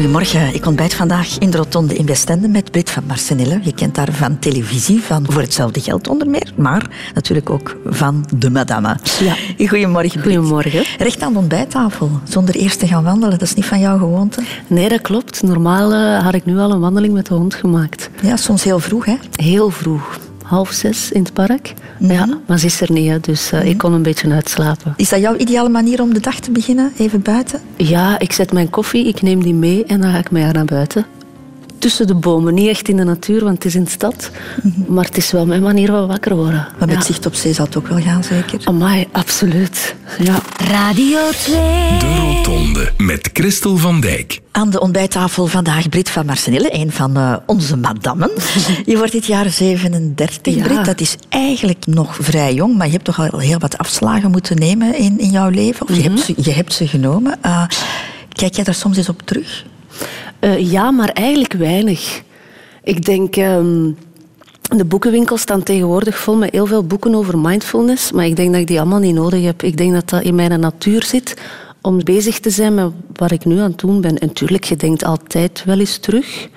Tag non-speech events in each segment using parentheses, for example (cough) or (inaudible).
Goedemorgen, ik ontbijt vandaag in de Rotonde in Westende met Brit van Marsenille. Je kent haar van televisie, van Voor hetzelfde geld onder meer, maar natuurlijk ook van De Madame. Ja. Goedemorgen, Brit. Goedemorgen. Recht aan de ontbijttafel, zonder eerst te gaan wandelen, dat is niet van jouw gewoonte? Nee, dat klopt. Normaal uh, had ik nu al een wandeling met de hond gemaakt. Ja, soms heel vroeg, hè? Heel vroeg half zes in het park. Mhm. Ja, maar ze is er niet, dus uh, ik kon een beetje uitslapen. Is dat jouw ideale manier om de dag te beginnen, even buiten? Ja, ik zet mijn koffie, ik neem die mee en dan ga ik met haar naar buiten. Tussen de bomen, niet echt in de natuur, want het is in de stad. Mhm. Maar het is wel mijn manier van wakker worden. Maar met ja. zicht op zee zal het ook wel gaan, zeker? Amai, absoluut. Ja. Radio 2. De Rotonde met Christel van Dijk. Aan de ontbijttafel vandaag Brit van Marsenille, een van uh, onze madammen. Je wordt dit jaar 37, Ja. Brit. Dat is eigenlijk nog vrij jong, maar je hebt toch al heel wat afslagen moeten nemen in, in jouw leven? Of je, hebt ze, je hebt ze genomen. Uh, kijk jij daar soms eens op terug? Uh, ja, maar eigenlijk weinig. Ik denk... Um, de boekenwinkels staan tegenwoordig vol met heel veel boeken over mindfulness, maar ik denk dat ik die allemaal niet nodig heb. Ik denk dat dat in mijn natuur zit om bezig te zijn met wat ik nu aan het doen ben. En natuurlijk, je denkt altijd wel eens terug,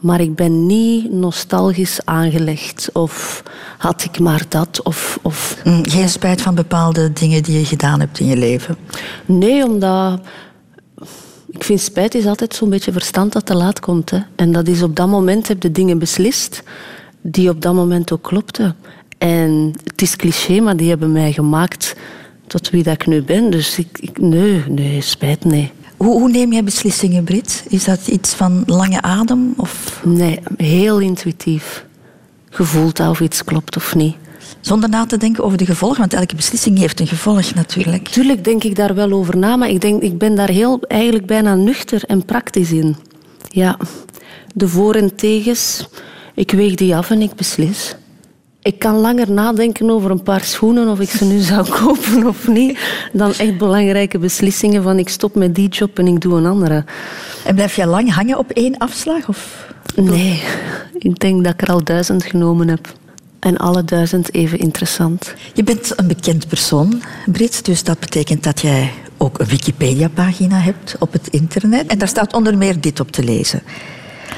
maar ik ben niet nostalgisch aangelegd of had ik maar dat of... of... Mm, geen spijt van bepaalde dingen die je gedaan hebt in je leven? Nee, omdat... Ik vind spijt is altijd zo'n beetje verstand dat te laat komt. Hè. En dat is op dat moment heb je dingen beslist die op dat moment ook klopten. En het is cliché, maar die hebben mij gemaakt tot wie dat ik nu ben. Dus ik, ik nee, nee, spijt, nee. Hoe, hoe, neem jij beslissingen, Brit? Is dat iets van lange adem? Of? Nee, heel intuïtief. Gevoeld of iets klopt of niet. Zonder na te denken over de gevolgen, want elke beslissing heeft een gevolg natuurlijk. Tuurlijk denk ik daar wel over na, maar ik, denk, ik ben daar heel, eigenlijk bijna nuchter en praktisch in. Ja, de voor- en tegens, ik weeg die af en ik beslis. Ik kan langer nadenken over een paar schoenen, of ik ze nu zou (laughs) kopen of niet, dan echt belangrijke beslissingen van ik stop met die job en ik doe een andere. En blijf jij lang hangen op één afslag? Of? Nee, ik denk dat ik er al duizend genomen heb. En alle duizend even interessant. Je bent een bekend persoon, Brit, dus dat betekent dat jij ook een Wikipedia-pagina hebt op het internet. En daar staat onder meer dit op te lezen.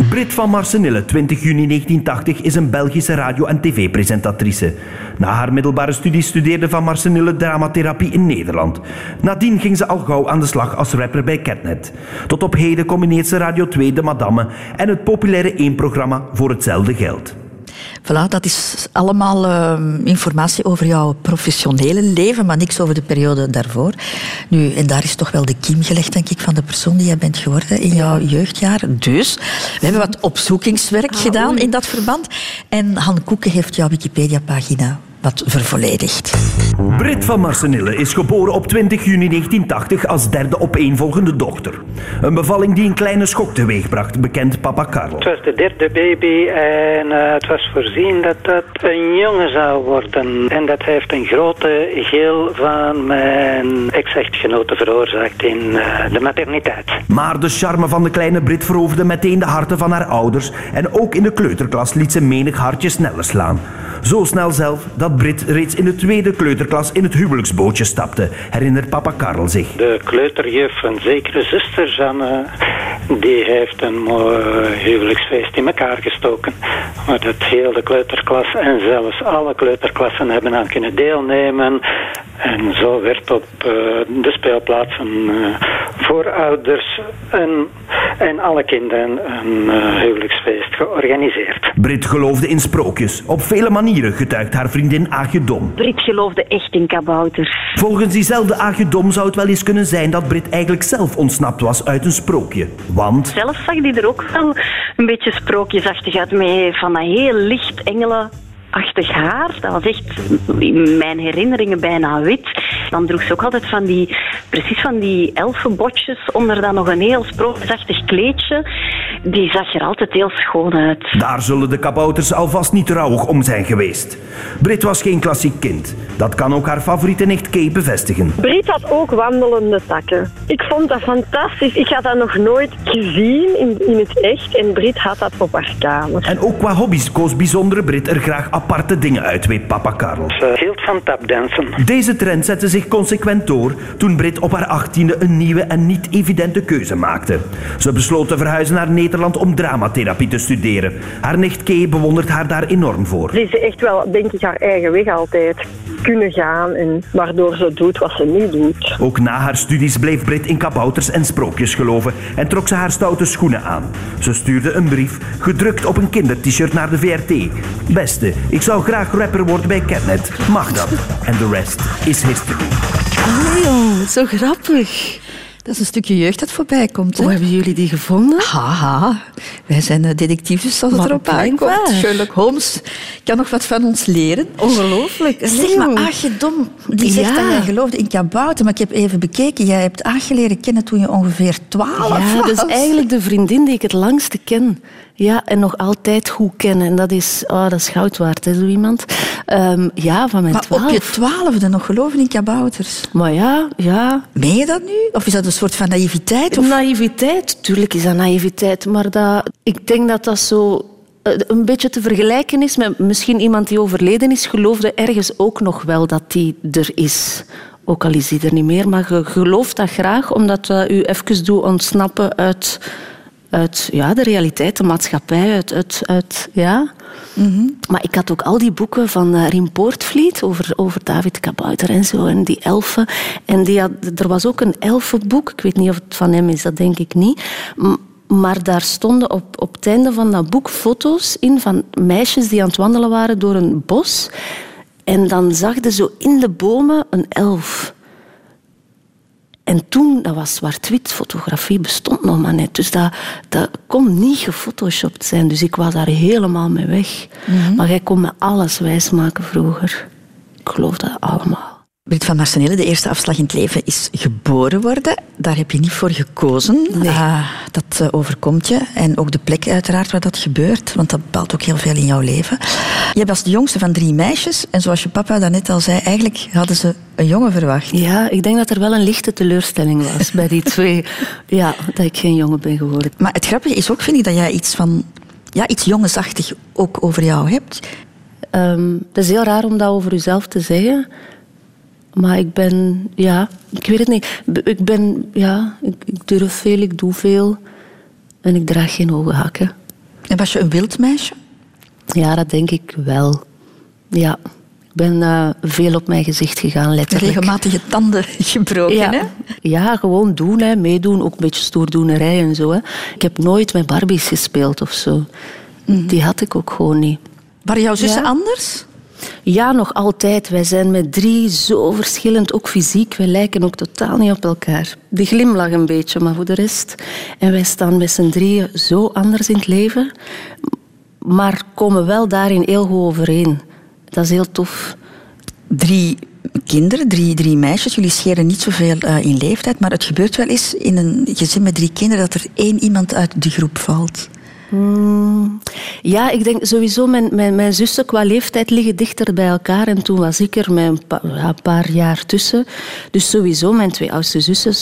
Brit van Marsenille, 20 juni 1980, is een Belgische radio- en tv-presentatrice. Na haar middelbare studie studeerde Van Marsenille dramatherapie in Nederland. Nadien ging ze al gauw aan de slag als rapper bij Catnet. Tot op heden combineert ze Radio 2 De Madame en het populaire 1-programma Voor hetzelfde geld. Voilà, dat is allemaal uh, informatie over jouw professionele leven, maar niks over de periode daarvoor. Nu, en daar is toch wel de kiem gelegd, denk ik, van de persoon die jij bent geworden in jouw jeugdjaren. Dus, we hebben wat opzoekingswerk ah, gedaan oei. in dat verband. En Han Koeken heeft jouw Wikipedia-pagina wat vervolledigd. Brit van Marsenille is geboren op 20 juni 1980 als derde opeenvolgende dochter. Een bevalling die een kleine schok teweegbracht, bekend papa Karel. Het was de derde baby en uh, het was voorzien dat dat een jongen zou worden. En dat heeft een grote geel van mijn ex-echtgenote veroorzaakt in uh, de materniteit. Maar de charme van de kleine Brit veroverde meteen de harten van haar ouders en ook in de kleuterklas liet ze menig hartje sneller slaan. Zo snel zelf dat Brit reeds in de tweede kleuterklas in het huwelijksbootje stapte, herinnert papa Karel zich. De kleuterjuf, een zekere zuster Janne, die heeft een mooi huwelijksfeest in elkaar gestoken. Maar dat heel de kleuterklas en zelfs alle kleuterklassen hebben aan kunnen deelnemen. En zo werd op uh, de speelplaatsen uh, voor ouders en, en alle kinderen een uh, huwelijksfeest georganiseerd. Brit geloofde in sprookjes. Op vele manieren getuigt haar vriendin Brit geloofde echt in kabouters. Volgens diezelfde Aagje Dom zou het wel eens kunnen zijn dat Brit eigenlijk zelf ontsnapt was uit een sprookje. Want... Zelf zag die er ook wel een beetje sprookjesachtig uit. Met van dat heel licht engelen achtig haar. Dat was echt in mijn herinneringen bijna wit. Dan droeg ze ook altijd van die, precies van die elfenbotjes onder dan nog een heel sprookjesachtig kleedje. die zag er altijd heel schoon uit. Daar zullen de kabouters alvast niet rouwig om zijn geweest. Brit was geen klassiek kind. Dat kan ook haar favoriete nicht Kay bevestigen. Brit had ook wandelende takken. Ik vond dat fantastisch. Ik had dat nog nooit gezien in, in het echt. En Brit had dat op haar kamer. En ook qua hobby's koos bijzondere Brit er graag aparte dingen uit, weet papa Karel. Ze hield van tapdansen. Deze trend zette zich consequent door toen Brit op haar achttiende een nieuwe en niet evidente keuze maakte. Ze besloot te verhuizen naar Nederland om dramatherapie te studeren. Haar nicht Kay bewondert haar daar enorm voor. Ze is echt wel, denk ik, haar eigen weg altijd kunnen gaan. En waardoor ze doet wat ze nu doet. Ook na haar studies bleef Brit in kabouters en sprookjes geloven en trok ze haar stoute schoenen aan. Ze stuurde een brief, gedrukt op een kindert-shirt naar de VRT. Beste, ik zou graag rapper worden bij Catnet. Mag dat? En de rest is history. Jong, zo grappig. Dat is een stukje jeugd dat voorbij komt. Hè? Hoe hebben jullie die gevonden? Haha, wij zijn eh, detectives als het Maar erop aankomt. Sherlock Holmes kan nog wat van ons leren. Ongelooflijk. Zeg maar, ach je dom. Die zegt Ja. dat jij geloofde in kabouter, maar ik heb even bekeken. Jij hebt Aag leren kennen toen je ongeveer twaalf Ja, was. dat is eigenlijk de vriendin die ik het langste ken. Ja, en nog altijd goed ken. En dat is, oh, dat is goud waard, hè, zo iemand. Ehm, ja, van mijn Maar op je twaalf. twaalfde nog geloven in kabouters. Maar ja, ja. Meen je dat nu? Of is dat een soort van naïviteit? Of... Naïviteit, tuurlijk is dat naïviteit. Maar dat, ik denk dat dat zo eh, een beetje te vergelijken is met misschien iemand die overleden is, geloofde ergens ook nog wel dat die er is. Ook al is die er niet meer, maar je gelooft dat graag, omdat dat u even doet ontsnappen uit, uit ja, de realiteit, de maatschappij, uit... uit, uit ja. Maar ik had ook al die boeken van Riem Poortvliet over, over David Kabouter en zo, en die elfen. En die had, er was ook een elfenboek, ik weet niet of het van hem is, dat denk ik niet. M- Maar daar stonden op, op het einde van dat boek foto's in van meisjes die aan het wandelen waren door een bos. En dan zag je zo in de bomen een elf. En toen, dat was zwart-wit, fotografie bestond nog maar net. Dus dat, dat kon niet gefotoshopt zijn. Dus ik was daar helemaal mee weg. Maar jij kon me alles wijsmaken vroeger. Ik geloof dat allemaal. Brit van Marsenille, de eerste afslag in het leven is geboren worden. Daar heb je niet voor gekozen. Ah, dat eh, overkomt je. En ook de plek uiteraard waar dat gebeurt. Want dat bepaalt ook heel veel in jouw leven. Je was de jongste van drie meisjes. En zoals je papa daarnet al zei, eigenlijk hadden ze een jongen verwacht. Ja, ik denk dat er wel een lichte teleurstelling was (laughs) bij die twee. Ja, dat ik geen jongen ben geworden. Maar het grappige is ook, vind ik, dat jij iets van... Ja, iets jongensachtig ook over jou hebt. Ehm, het is heel raar om dat over uzelf te zeggen. Maar ik ben, ja, ik weet het niet. Ik ben, ja, ik, ik durf veel, ik doe veel. En ik draag geen hoge hakken. En was je een wild meisje? Ja, dat denk ik wel. Ja, ik ben eh, veel op mijn gezicht gegaan, letterlijk. Regelmatige tanden (laughs) gebroken, hè? Ja. ja, gewoon doen, hè, meedoen. Ook een beetje stoerdoenerij en zo. Hè. Ik heb nooit met Barbies gespeeld of zo. Die had ik ook gewoon niet. Waren jouw zussen Ja. anders? Ja, nog altijd. Wij zijn met drie zo verschillend, ook fysiek. Wij lijken ook totaal niet op elkaar. De glimlach een beetje, maar voor de rest. En wij staan met z'n drieën zo anders in het leven, maar komen wel daarin heel goed overeen. Dat is heel tof. Drie kinderen, drie, drie meisjes. Jullie scheren niet zoveel eh, in leeftijd, maar het gebeurt wel eens in een gezin met drie kinderen dat er één iemand uit de groep valt. Ja, ik denk sowieso, mijn, mijn, mijn zussen qua leeftijd liggen dichter bij elkaar. En toen was ik er met een pa- ja, paar jaar tussen. Dus sowieso, mijn twee oudste zussen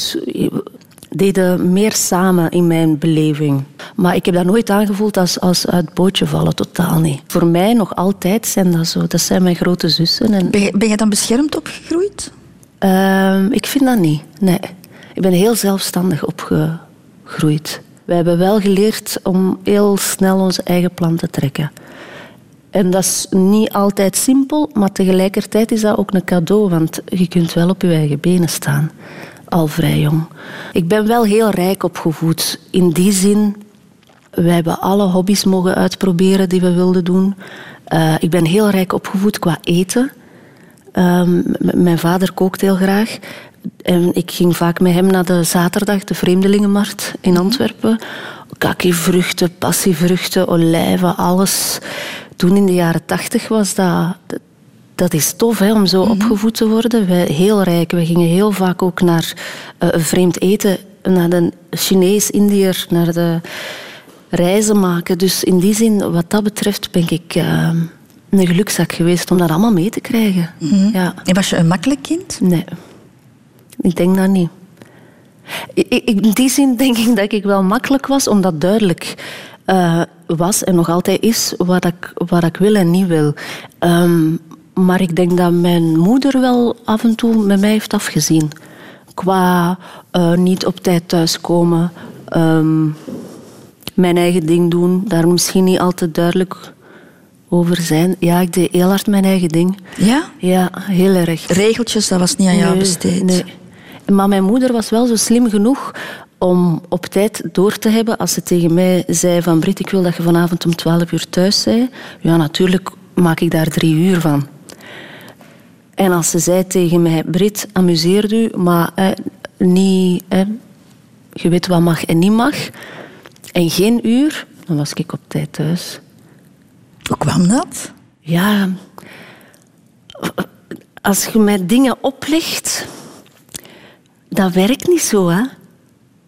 deden meer samen in mijn beleving. Maar ik heb dat nooit aangevoeld als, als uit het bootje vallen, totaal niet. Voor mij nog altijd zijn dat zo. Dat zijn mijn grote zussen. En, Ben je, ben je dan beschermd opgegroeid? Ehm, ik vind dat niet, nee. Ik ben heel zelfstandig opgegroeid. We hebben wel geleerd om heel snel onze eigen plan te trekken. En dat is niet altijd simpel, maar tegelijkertijd is dat ook een cadeau, want je kunt wel op je eigen benen staan, al vrij jong. Ik ben wel heel rijk opgevoed. In die zin, wij hebben alle hobby's mogen uitproberen die we wilden doen. Eh, ik ben heel rijk opgevoed qua eten. Ehm, mijn vader kookt heel graag. En ik ging vaak met hem naar de zaterdag, de Vreemdelingenmarkt in Antwerpen. Kakivruchten, passievruchten, olijven, alles. Toen in de jaren tachtig was dat... Dat is tof hè, om zo opgevoed te worden. Wij, heel rijk. We gingen heel vaak ook naar eh, vreemd eten. Naar de Chinees, Indiër, naar de reizen maken. Dus in die zin, wat dat betreft, ben ik uh, een gelukzak geweest om dat allemaal mee te krijgen. ja. En was je een makkelijk kind? Nee, ik denk dat niet. In die zin denk ik dat ik wel makkelijk was, omdat duidelijk uh, was en nog altijd is wat ik, wat ik wil en niet wil. Um, maar ik denk dat mijn moeder wel af en toe met mij heeft afgezien. Qua uh, niet op tijd thuiskomen, um, mijn eigen ding doen, daar misschien niet altijd duidelijk over zijn. Ja, ik deed heel hard mijn eigen ding. Ja? Ja, heel erg. Regeltjes, dat was niet aan jou besteed? Nee. Maar mijn moeder was wel zo slim genoeg om op tijd door te hebben. Als ze tegen mij zei van Brit, ik wil dat je vanavond om 12 uur thuis bent. Ja, natuurlijk maak ik daar drie uur van. En als ze zei tegen mij, Brit, amuseer u, maar eh, niet... Eh, je weet wat mag en niet mag. En geen uur, dan was ik op tijd thuis. Hoe kwam dat? Ja, als je mij dingen oplegt, dat werkt niet zo, hè.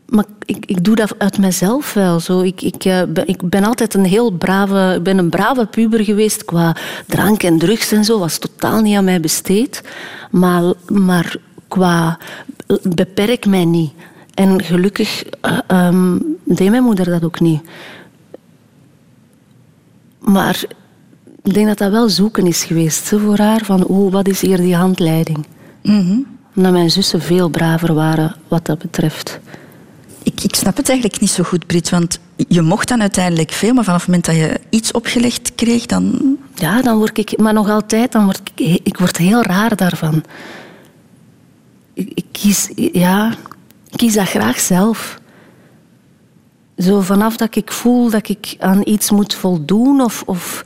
Maar ik, ik doe dat uit mezelf wel. Zo. Ik, ik, uh, ben, ik ben altijd een heel brave, ben een brave puber geweest qua drank en drugs en zo. Was totaal niet aan mij besteed. Maar, maar qua beperk mij niet. En gelukkig uh, um, deed mijn moeder dat ook niet. Maar ik denk dat dat wel zoeken is geweest voor haar. Van, oh, wat is hier die handleiding? Mm. Omdat mijn zussen veel braver waren wat dat betreft. Ik, ik snap het eigenlijk niet zo goed, Brit. Want je mocht dan uiteindelijk veel, maar vanaf het moment dat je iets opgelegd kreeg, dan... Ja, dan word ik... Maar nog altijd, dan word ik... Ik word heel raar daarvan. Ik, ik kies... Ja... Ik kies dat graag zelf. Zo vanaf dat ik voel dat ik aan iets moet voldoen of... of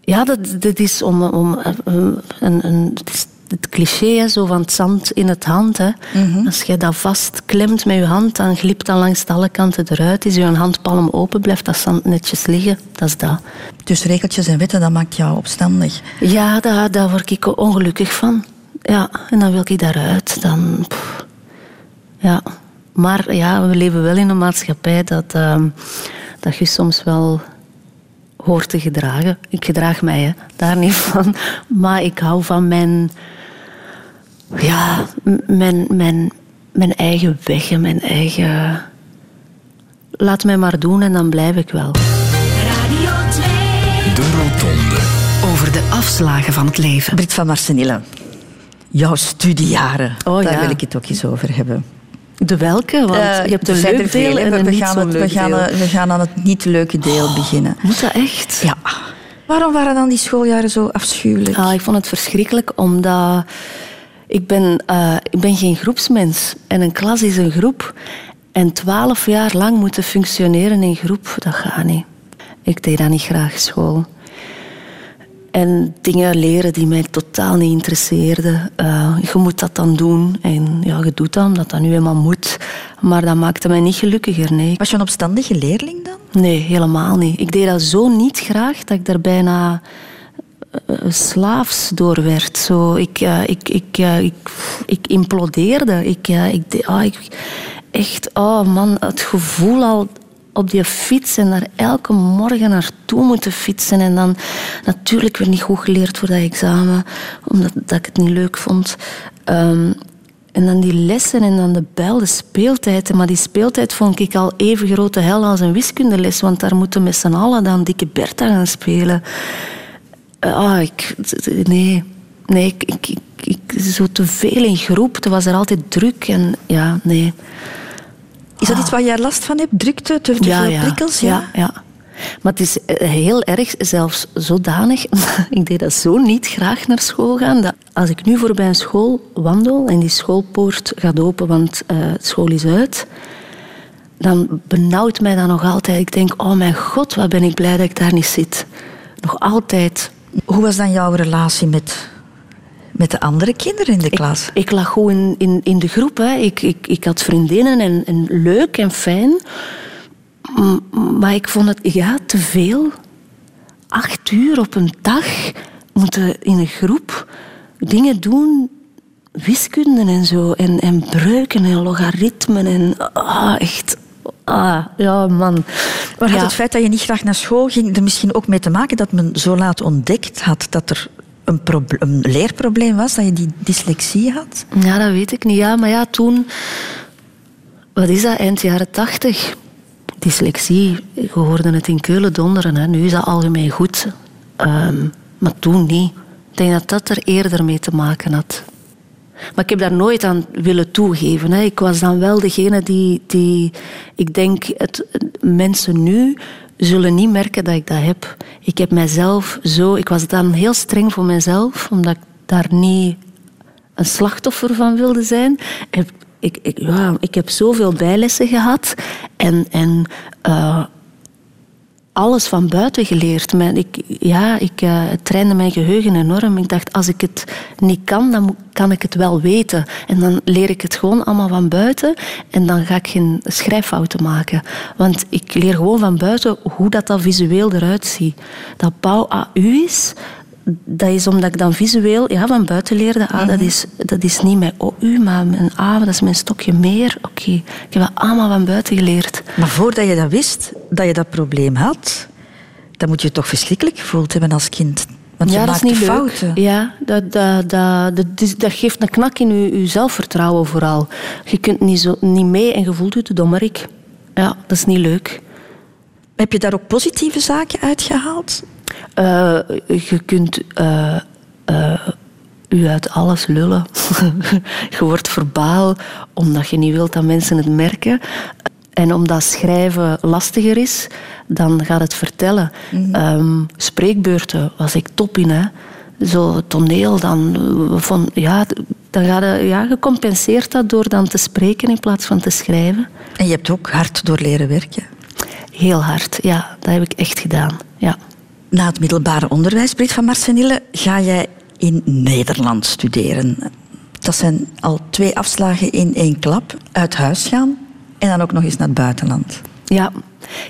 ja, dat, dat is om... om een, een, het, is het cliché zo van het zand in het hand. Hè. Mhm. Als je dat vastklemt met je hand, dan glipt dat langs alle kanten eruit. Is je handpalm open, blijft dat zand netjes liggen. Dat is dat. Dus regeltjes en wetten, dat maakt jou opstandig? Ja, daar, daar word ik ongelukkig van. Ja, en dan wil ik daaruit. Dan... Pff. Ja. Maar ja, we leven wel in een maatschappij dat, uh, dat je soms wel hoort te gedragen. Ik gedraag mij hè, daar niet van. Maar ik hou van mijn, ja, mijn, mijn, mijn eigen weg en mijn eigen. Laat mij maar doen en dan blijf ik wel. Radio 2. De Rotonde. Over de afslagen van het leven. Brit van Marsenille, jouw studiejaren. Oh, daar ja. wil ik het ook eens over hebben. De welke? Want Uh, je hebt er een zijn leuk veel, deel en we, een we niet gaan we, leuk gaan, deel. we gaan aan het niet leuke deel beginnen. Moet dat echt? Ja. Waarom waren dan die schooljaren zo afschuwelijk? Ah, ik vond het verschrikkelijk omdat ik ben, uh, ik ben geen groepsmens. En een klas is een groep. En twaalf jaar lang moeten functioneren in groep, dat gaat niet. Ik deed dat niet graag school. En dingen leren die mij totaal niet interesseerden. Uh, je moet dat dan doen. En ja, je doet dat omdat dat nu eenmaal moet. Maar dat maakte mij niet gelukkiger, nee. Was je een opstandige leerling dan? Nee, helemaal niet. Ik deed dat zo niet graag dat ik daar bijna slaafs door werd. Zo, ik, uh, ik, ik, ik, implodeerde. Ik, ik, ik, echt, oh man, het gevoel al op die fiets en daar elke morgen naartoe moeten fietsen. En dan natuurlijk weer niet goed geleerd voor dat examen, omdat dat ik het niet leuk vond. Um, en dan die lessen en dan de bel, de speeltijd. Maar die speeltijd vond ik al even grote hel als een wiskundeles, want daar moeten met z'n allen dan dikke Bertha gaan spelen. Ah, ik, nee, nee, ik, ik, ik, zo te veel in groep. Het was er altijd druk en ja, nee. Is dat iets waar jij last van hebt? Drukte, te, ja, veel ja. prikkels? Ja, ja. Maar het is eh, heel erg, zelfs zodanig. (laughs) ik deed dat zo niet graag naar school gaan. Dat als ik nu voorbij een school wandel en die schoolpoort gaat open, want uh, school is uit, dan benauwt mij dat nog altijd. Ik denk, oh mijn god, wat ben ik blij dat ik daar niet zit. Nog altijd. Hoe was dan jouw relatie met, met de andere kinderen in de klas? Ik, ik lag goed in, in, in de groep. Hè. Ik, ik, ik had vriendinnen en, en leuk en fijn. Maar ik vond het ja, te veel. Acht uur op een dag moeten in een groep dingen doen, wiskunde en zo, en, en breuken en logaritmen. En, ah, echt, Ah, ja, man. Maar had Ja. het feit dat je niet graag naar school ging er misschien ook mee te maken dat men zo laat ontdekt had dat er een, proble- een leerprobleem was, dat je die dyslexie had? Ja, dat weet ik niet. Ja, maar ja, toen... Wat is dat? Eind jaren tachtig. Dyslexie. Je hoorde het in Keulen donderen. Hè. Nu is dat algemeen goed. Ehm, maar toen niet. Ik denk dat dat er eerder mee te maken had. Maar ik heb daar nooit aan willen toegeven. Hè. Ik was dan wel degene die... die ik denk, het, mensen nu zullen niet merken dat ik dat heb. Ik heb mijzelf zo... Ik was dan heel streng voor mezelf, omdat ik daar niet een slachtoffer van wilde zijn. Ik, ik, ja, ik heb zoveel bijlessen gehad en, en eh, alles van buiten geleerd. Mijn, ik, ja, ik het trainde mijn geheugen enorm. Ik dacht, als ik het niet kan, dan kan ik het wel weten. En dan leer ik het gewoon allemaal van buiten en dan ga ik geen schrijffouten maken. Want ik leer gewoon van buiten hoe dat, dat visueel eruit ziet. Dat Pau AU is, dat is omdat ik dan visueel ja, van buiten leerde. Ah, dat, is, dat is niet mijn OU, maar mijn A, dat is mijn stokje meer. Oké, ik heb dat allemaal van buiten geleerd. Maar voordat je dat wist, dat je dat probleem had, dan moet je je toch verschrikkelijk gevoeld hebben als kind. Want je dat is maakte niet fouten. leuk. Ja, dat, dat, dat, dat, geeft een knak in je, je zelfvertrouwen vooral. Je kunt niet, zo, niet mee en je voelt je te dommerik. Ja, dat is niet leuk. Heb je daar ook positieve zaken uitgehaald? Eh, je kunt eh, u uit alles lullen. (laughs) je wordt verbaal omdat je niet wilt dat mensen het merken. En omdat schrijven lastiger is, dan gaat het vertellen. Ehm, spreekbeurten was ik top in. Hè. Zo toneel, dan, van, ja, dan gaat je, ja, je compenseert dat door dan te spreken in plaats van te schrijven. En je hebt ook hard door leren werken. Heel hard, ja, dat heb ik echt gedaan. Ja. Na het middelbare onderwijs, Brit van Marsenille, ga jij in Nederland studeren. Dat zijn al twee afslagen in één klap. Uit huis gaan en dan ook nog eens naar het buitenland. Ja,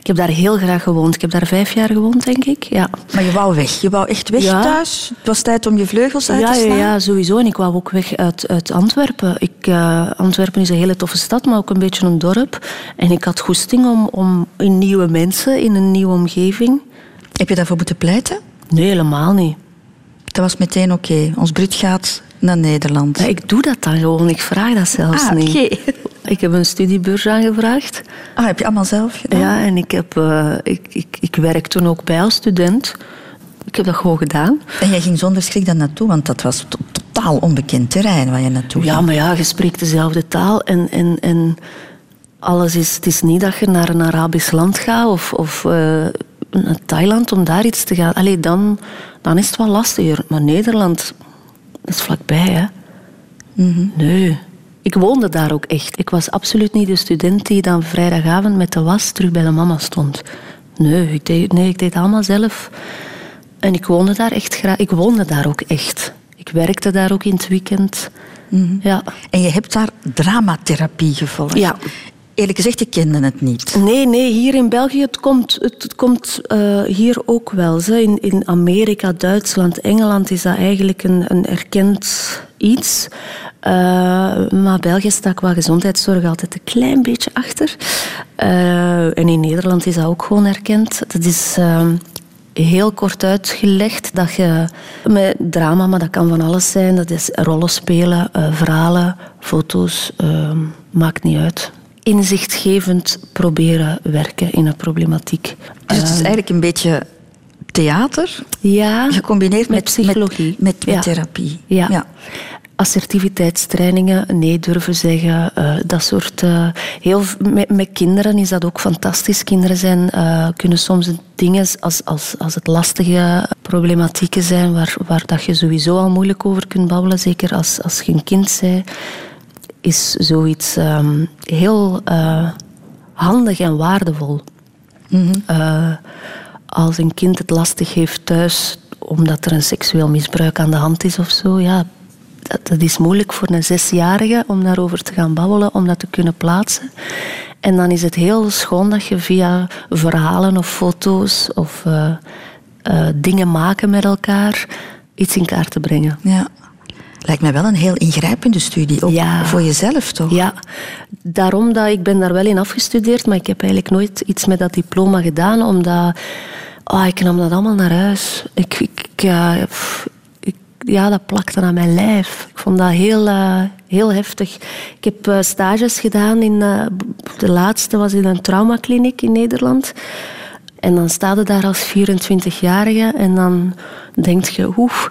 ik heb daar heel graag gewoond. Ik heb daar vijf jaar gewoond, denk ik. Ja, Maar je wou weg. Je wou echt weg Ja. thuis. Het was tijd om je vleugels uit ja, te ja, slaan. ja, sowieso. En ik wou ook weg uit, uit Antwerpen. Ik, eh, Antwerpen is een hele toffe stad, maar ook een beetje een dorp. En ik had goesting om, om in nieuwe mensen, in een nieuwe omgeving. Heb je daarvoor moeten pleiten? Nee, helemaal niet. Dat was meteen oké. Ons Brit gaat naar Nederland. Ja, ik doe dat dan gewoon. Ik vraag dat zelfs Ah, niet. oké. Ik heb een studiebeurs aangevraagd. Ah, heb je allemaal zelf gedaan? Ja, en ik, heb, eh, ik, ik, ik werk toen ook bij als student. Ik heb dat gewoon gedaan. En jij ging zonder schrik daar naartoe, want dat was to- totaal onbekend terrein waar je naartoe Ja, ging. maar ja, je spreekt dezelfde taal en, en, en alles is... Het is niet dat je naar een Arabisch land gaat of, of eh, naar Thailand om daar iets te gaan. Allee, dan, dan is het wel lastiger. Maar Nederland, dat is vlakbij, hè. Nee. Ik woonde daar ook echt. Ik was absoluut niet de student die dan vrijdagavond met de was terug bij de mama stond. Nee, ik deed, nee, ik deed het allemaal zelf. En ik woonde daar echt graag. Ik woonde daar ook echt. Ik werkte daar ook in het weekend. Ja. En je hebt daar dramatherapie gevolgd. Ja. Eerlijk gezegd, ik kende het niet. Nee, nee, hier in België, het komt, het, komt eh, hier ook wel. In, in Amerika, Duitsland, Engeland is dat eigenlijk een, een erkend iets. Eh, maar België staat qua gezondheidszorg altijd een klein beetje achter. Eh, en in Nederland is dat ook gewoon erkend. Dat is... heel kort uitgelegd dat je met drama, maar dat kan van alles zijn. Dat is rollen spelen, verhalen, foto's, maakt niet uit. Inzichtgevend proberen werken in een problematiek. Dus het is eigenlijk een beetje theater, Ja, gecombineerd met, met psychologie. Met, met, met Ja. therapie. Ja. Assertiviteitstrainingen, nee durven zeggen, eh, dat soort. eh, heel, met, met kinderen is dat ook fantastisch. Kinderen zijn, eh, kunnen soms dingen als, als, als het lastige problematieken zijn, waar, waar dat je sowieso al moeilijk over kunt babbelen, zeker als, als je een kind bent, is zoiets ehm, heel eh, handig en waardevol. Eh, als een kind het lastig heeft thuis omdat er een seksueel misbruik aan de hand is of zo, ja, dat, dat is moeilijk voor een zesjarige om daarover te gaan babbelen, om dat te kunnen plaatsen. En dan is het heel schoon dat je via verhalen of foto's of eh, dingen maken met elkaar iets in kaart te brengen. Ja. Lijkt mij wel een heel ingrijpende studie, ook Ja. voor jezelf toch? Ja, daarom dat ik ben daar wel in afgestudeerd, maar ik heb eigenlijk nooit iets met dat diploma gedaan, omdat oh, ik nam dat allemaal naar huis. Ik, ik- ja, dat plakte aan mijn lijf. Ik vond dat heel, eh, heel heftig. Ik heb eh, stages gedaan in, eh, de laatste was in een traumakliniek in Nederland. En dan sta je daar als 24-jarige en dan denk je, oeh,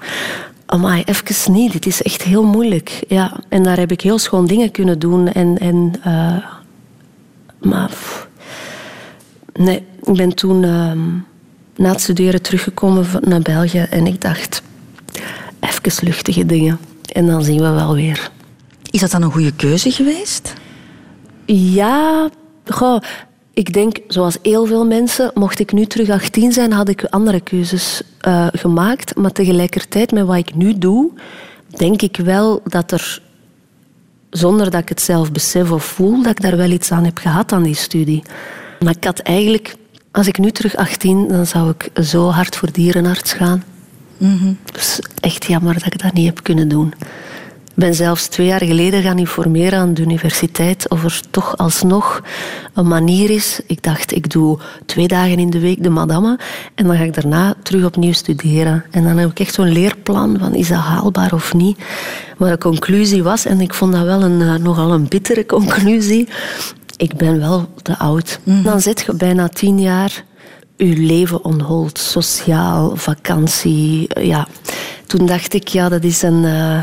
amai, even niet, dit is echt heel moeilijk. Ja, en daar heb ik heel schoon dingen kunnen doen. En, en, eh, maar pff, nee, ik ben toen ehm, na het studeren teruggekomen naar België en ik dacht, even luchtige dingen. En dan zien we wel weer. Is dat dan een goede keuze geweest? Ja, goh, ik denk, zoals heel veel mensen, mocht ik nu terug 18 zijn, had ik andere keuzes eh, gemaakt. Maar tegelijkertijd, met wat ik nu doe, denk ik wel dat er, zonder dat ik het zelf besef of voel, dat ik daar wel iets aan heb gehad aan die studie. Maar ik had eigenlijk, als ik nu terug 18, dan zou ik zo hard voor dierenarts gaan. Dus echt jammer dat ik dat niet heb kunnen doen. Ik ben zelfs twee jaar geleden gaan informeren aan de universiteit of er toch alsnog een manier is. Ik dacht, ik doe twee dagen in de week de madame en dan ga ik daarna terug opnieuw studeren. En dan heb ik echt zo'n leerplan van is dat haalbaar of niet. Maar de conclusie was, en ik vond dat wel een, eh, nogal een bittere conclusie, ik ben wel te oud. Dan zit je bijna tien jaar je leven on hold, sociaal, vakantie. eh, Ja. Toen dacht ik, ja, dat is een... eh,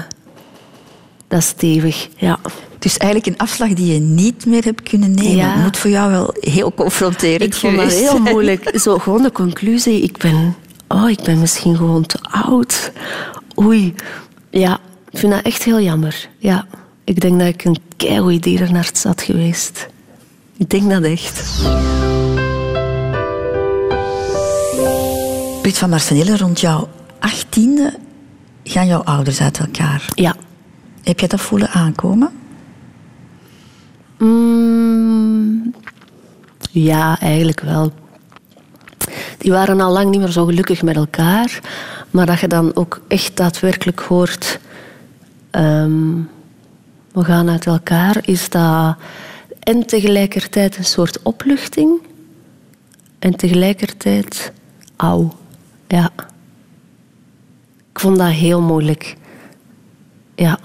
dat is stevig, ja. Dus eigenlijk een afslag die je niet meer hebt kunnen nemen. Ja. Moet voor jou wel heel confronterend Ik vond dat heel moeilijk. (laughs) Zo gewoon de conclusie, ik ben, oh, ik ben misschien gewoon te oud. Oei. Ja, ik vind dat echt heel jammer. Ja. Ik denk dat ik een keigoeie dierenarts had geweest. Ik denk dat echt. Brit van Marsenille, rond jouw achttiende gaan jouw ouders uit elkaar. Ja. Heb je dat voelen aankomen? Mm, ja, eigenlijk wel. Die waren al lang niet meer zo gelukkig met elkaar. Maar dat je dan ook echt daadwerkelijk hoort... ehm, we gaan uit elkaar, is dat... En tegelijkertijd een soort opluchting. En tegelijkertijd... Auw. Ja. Ik vond dat heel moeilijk. Ja.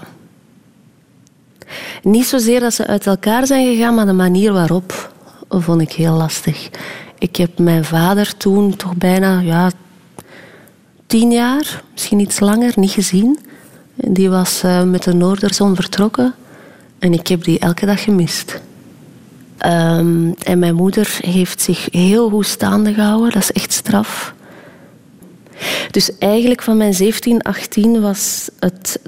Niet zozeer dat ze uit elkaar zijn gegaan, maar de manier waarop vond ik heel lastig. Ik heb mijn vader toen toch bijna ja, tien jaar, misschien iets langer, niet gezien. Die was eh, met de Noorderzon vertrokken en ik heb die elke dag gemist. Ehm, en mijn moeder heeft zich heel goed staande gehouden, dat is echt straf. Dus eigenlijk van mijn 17, 18 was het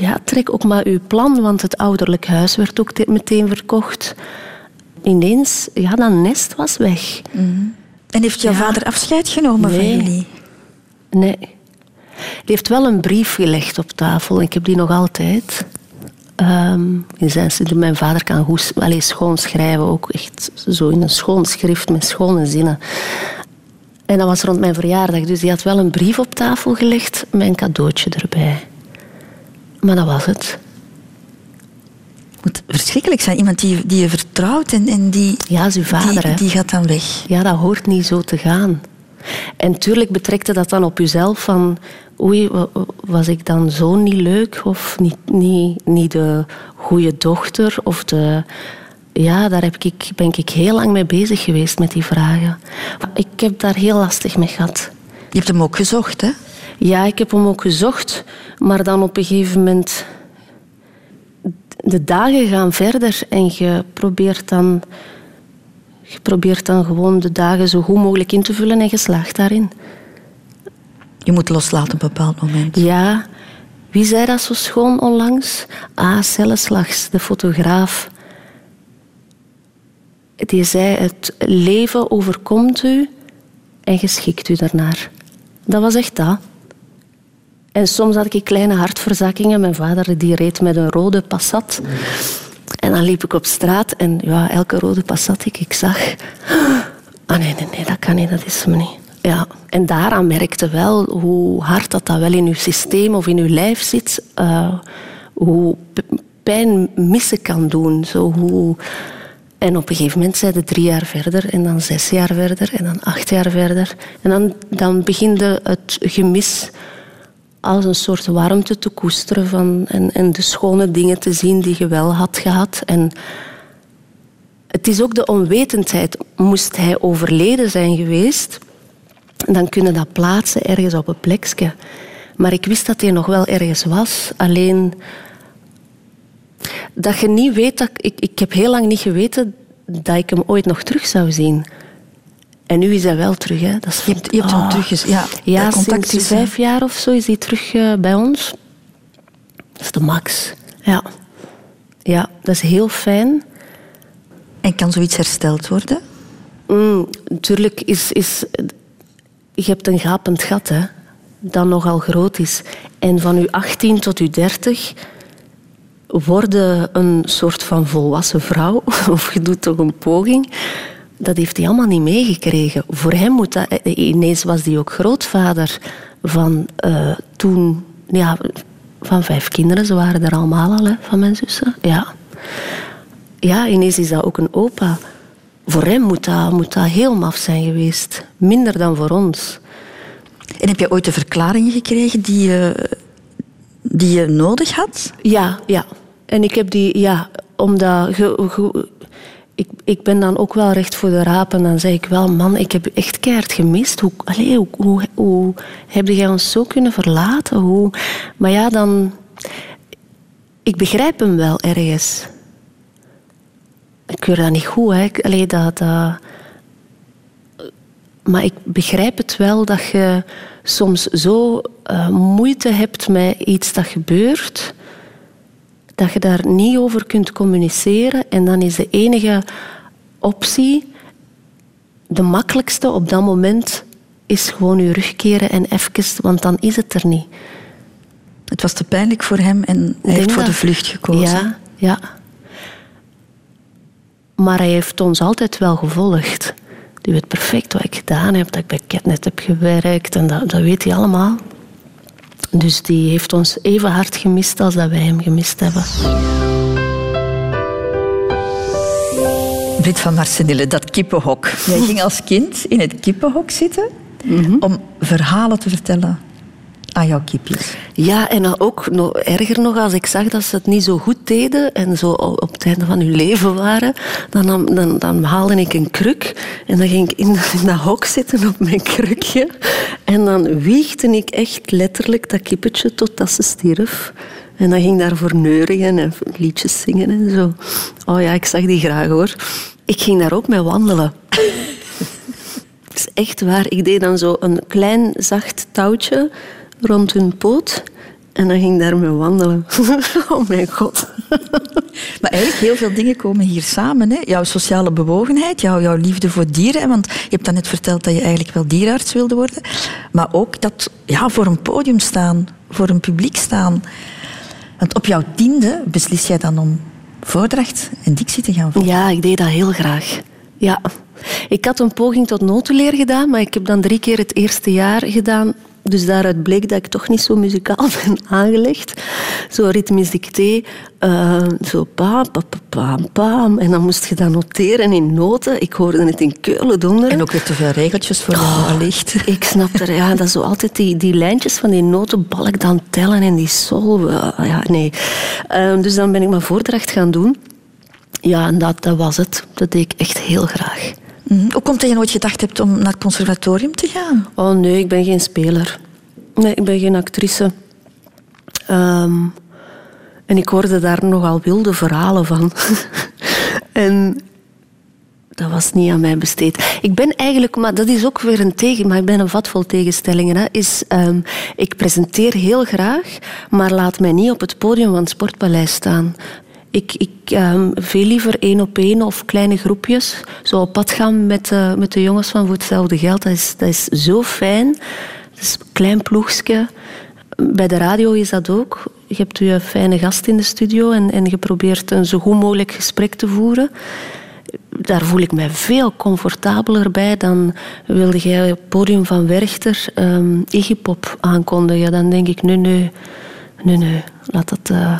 ja, trek ook maar uw plan, want het ouderlijk huis werd ook te- meteen verkocht. Ineens, ja, dat nest was weg. En heeft jouw Ja. vader afscheid genomen Nee. van jullie? Nee. Die heeft wel een brief gelegd op tafel. Ik heb die nog altijd. Ehm, in zijn mijn vader kan goed allee, schoon schrijven, ook echt zo in een schoon schrift met schone zinnen. En dat was rond mijn verjaardag, dus die had wel een brief op tafel gelegd met een cadeautje erbij. Maar dat was het. moet verschrikkelijk zijn. Iemand die, die je vertrouwt en, en die, Ja, is uw vader, die, hè? die gaat dan weg. Ja, dat hoort niet zo te gaan. En tuurlijk betrekte dat dan op jezelf van... Oei, wa- wa- was ik dan zo niet leuk? Of niet, niet, niet de goede dochter? Of de... Ja, daar heb ik, ben ik heel lang mee bezig geweest met die vragen. Ik heb daar heel lastig mee gehad. Je hebt hem ook gezocht, hè? Ja, ik heb hem ook gezocht, maar dan op een gegeven moment... De dagen gaan verder en je probeert dan... Je probeert dan gewoon de dagen zo goed mogelijk in te vullen en je slaagt daarin. Je moet loslaten op een bepaald moment. Ja, wie zei dat zo schoon onlangs? Ah, Celleslags, de fotograaf. Die zei, het leven overkomt u en geschikt u daarnaar. Dat was echt dat. En soms had ik kleine hartverzakkingen. Mijn vader die reed met een rode Passat. En dan liep ik op straat en ja, elke rode Passat die ik zag... Ah nee, nee, nee, dat kan niet, dat is me niet. ja. En daaraan merkte wel hoe hard dat, dat wel in uw systeem of in uw lijf zit. Uh, hoe pijn missen kan doen. Zo hoe... En op een gegeven moment zijn drie jaar verder en dan zes jaar verder en dan acht jaar verder. En dan, dan begint het gemis als een soort warmte te koesteren van, en, en de schone dingen te zien die je wel had gehad. En het is ook de onwetendheid. Moest hij overleden zijn geweest, dan kunnen dat plaatsen ergens op een plekje. Maar ik wist dat hij nog wel ergens was. Alleen dat je niet weet dat ik, ik heb heel lang niet geweten dat ik hem ooit nog terug zou zien. En nu is hij wel terug. Hè. Dat is je hebt, je hebt hem oh. terug. Ja, ja sinds is, vijf jaar of zo is hij terug uh, bij ons. Dat is de max. Ja. ja, dat is heel fijn. En kan zoiets hersteld worden? Mm, natuurlijk is, is... Je hebt een gapend gat, hè. Dat nogal groot is. En van je 18 tot je 30 worden een soort van volwassen vrouw, (laughs) of je doet toch een poging, dat heeft hij allemaal niet meegekregen. Voor hem moet dat... Eh, ineens was hij ook grootvader van uh, toen... Ja, van vijf kinderen. Ze waren er allemaal al, hè, van mijn zussen. Ja. ja, ineens is dat ook een opa. Voor hem moet dat, moet dat heel maf zijn geweest. Minder dan voor ons. En heb je ooit de verklaringen gekregen die je, die je nodig had? Ja, ja. En ik heb die, ja, omdat... ik, ik ben dan ook wel recht voor de raap en dan zeg ik wel, man, ik heb echt keihard gemist. Hoe, allez, hoe, hoe, hoe heb jij ons zo kunnen verlaten? Hoe, maar ja, dan... Ik begrijp hem wel ergens. Ik keur dat niet goed, hè. Dat, maar ik begrijp het wel dat je soms zo uh, moeite hebt met iets dat gebeurt dat je daar niet over kunt communiceren. En dan is de enige optie, de makkelijkste op dat moment, is gewoon je rugkeren en even, want dan is het er niet. Het was te pijnlijk voor hem en hij heeft voor de vlucht gekozen. Ja, ja. Maar hij heeft ons altijd wel gevolgd. Die weet perfect wat ik gedaan heb, dat ik bij Ketnet heb gewerkt en dat, dat weet hij allemaal. Dus die heeft ons even hard gemist als dat wij hem gemist hebben. Brit van Marsenille, dat kippenhok. Jij (laughs) ging als kind in het kippenhok zitten mhm. om verhalen te vertellen jouw. Ja, en ook nog, erger nog, als ik zag dat ze het niet zo goed deden en zo op het einde van hun leven waren, dan, dan, dan haalde ik een kruk en dan ging ik (laughs) in, dat hok zitten op mijn krukje en dan wiegde ik echt letterlijk dat kippetje totdat ze stierf. En dan ging daarvoor neurigen en liedjes zingen en zo. Oh ja, ik zag die graag hoor. Ik ging daar ook mee wandelen. (laughs) Het is echt waar. Ik deed dan zo een klein zacht touwtje rond hun poot. En dan ging ik daarmee wandelen. (laughs) oh mijn god. maar eigenlijk heel veel dingen komen hier samen. Hè? Jouw sociale bewogenheid, jouw, jouw liefde voor dieren. Want je hebt dan net verteld dat je eigenlijk wel dierenarts wilde worden. Maar ook dat ja, voor een podium staan, voor een publiek staan. Want op jouw tiende beslis jij dan om voordracht en dictie te gaan volgen. Ja, ik deed dat heel graag. Ja. Ik had een poging tot notenleer gedaan, maar ik heb dan drie keer het eerste jaar gedaan dus daaruit bleek dat ik toch niet zo muzikaal (laughs) ben aangelegd. Zo ritmisch dicté, uh, zo pam, pam, pam, pam. En dan moest je dat noteren in noten. Ik hoorde het in keulen donderen. En ook weer te veel regeltjes voor oh, licht. (laughs) Ik snap er, ja, dat zo altijd die, die lijntjes van die notenbalk dan tellen en die sol. ja, nee. Uh, dus dan ben ik mijn voordracht gaan doen. Ja, en dat, dat was het. Dat deed ik echt heel graag. Mhm. Hoe komt dat je nooit gedacht hebt om naar het conservatorium te gaan? Oh nee, ik ben geen speler. Nee, ik ben geen actrice. Ehm, en ik hoorde daar nogal wilde verhalen van. (laughs) en dat was niet aan mij besteed. Ik ben eigenlijk, maar dat is ook weer een tegen, maar ik ben een vat vol tegenstellingen. Hè, is, um, ik presenteer heel graag, maar laat mij niet op het podium van het Sportpaleis staan. Ik, ik um, veel liever één op één of kleine groepjes. Zo op pad gaan met, met de jongens van Voor Hetzelfde Geld. Dat is, dat is zo fijn. Het is een klein ploegje. Bij de radio is dat ook. Je hebt je fijne gast in de studio en, en je probeert een zo goed mogelijk gesprek te voeren. daar voel ik mij veel comfortabeler bij dan wilde jij op het podium van Werchter um, Iggy Pop aankondigen. Dan denk ik, nee, nee, nee, nee laat dat uh,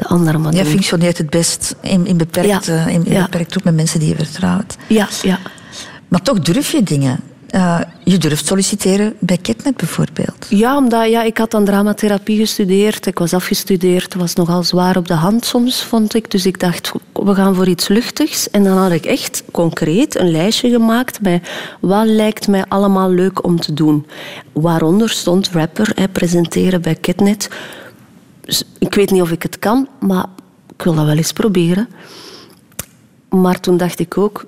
de andere man Jij doen. functioneert het best in, in beperkt, Ja. eh, in, in Ja. beperkt groep met mensen die je vertrouwt. Ja, ja. Maar toch durf je dingen. Eh, je durft solliciteren bij Ketnet bijvoorbeeld. Ja, omdat ja, ik had dan dramatherapie gestudeerd. Ik was afgestudeerd. Het was nogal zwaar op de hand soms, vond ik. Dus ik dacht, we gaan voor iets luchtigs. En dan had ik echt concreet een lijstje gemaakt met wat lijkt mij allemaal leuk om te doen. Waaronder stond rapper, hè, presenteren bij Ketnet. Ik weet niet of ik het kan, maar ik wil dat wel eens proberen. Maar toen dacht ik ook,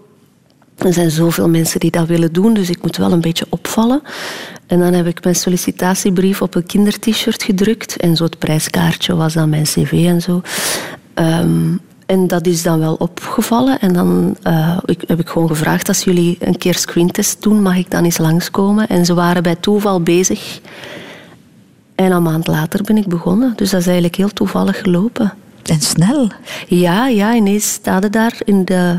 er zijn zoveel mensen die dat willen doen, dus ik moet wel een beetje opvallen. En dan heb ik mijn sollicitatiebrief op een kindert-shirt gedrukt. En zo het prijskaartje was dan mijn cv en zo. Ehm, en dat is dan wel opgevallen. En dan eh, ik, heb ik gewoon gevraagd, als jullie een keer screentest doen, mag ik dan eens langskomen? En ze waren bij toeval bezig. En een maand later ben ik begonnen. Dus dat is eigenlijk heel toevallig gelopen. En snel. Ja, ja, ineens staat het daar in de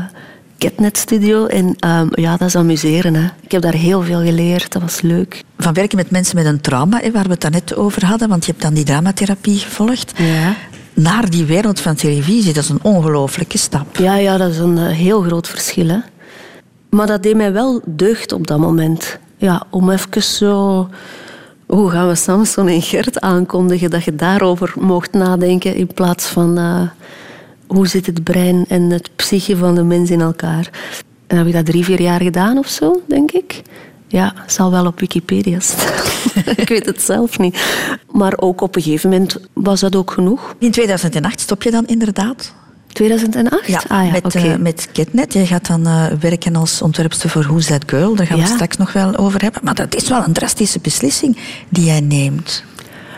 Ketnet Studio. En ehm, ja, dat is amuseren. Hè. Ik heb daar heel veel geleerd. Dat was leuk. Van werken met mensen met een trauma, hè, waar we het daarnet over hadden, want je hebt dan die dramatherapie gevolgd, Ja. naar die wereld van televisie. Dat is een ongelooflijke stap. Ja, ja, dat is een eh, heel groot verschil. Hè. Maar dat deed mij wel deugd op dat moment. Ja, om even zo... Hoe gaan we Samson en Gert aankondigen? Dat je daarover mocht nadenken in plaats van... eh, hoe zit het brein en het psyche van de mens in elkaar? En heb ik dat drie, vier jaar gedaan of zo, denk ik. Ja, zal wel op Wikipedia staan. (laughs) ik weet het zelf niet. Maar ook op een gegeven moment was dat ook genoeg. In 2008 stop je dan inderdaad 2008? Ja, ah, ja met, eh, met Ketnet. Je gaat dan eh, werken als ontwerpster voor Who's That Girl. Daar gaan we straks nog wel over hebben. Maar dat is wel een drastische beslissing die jij neemt.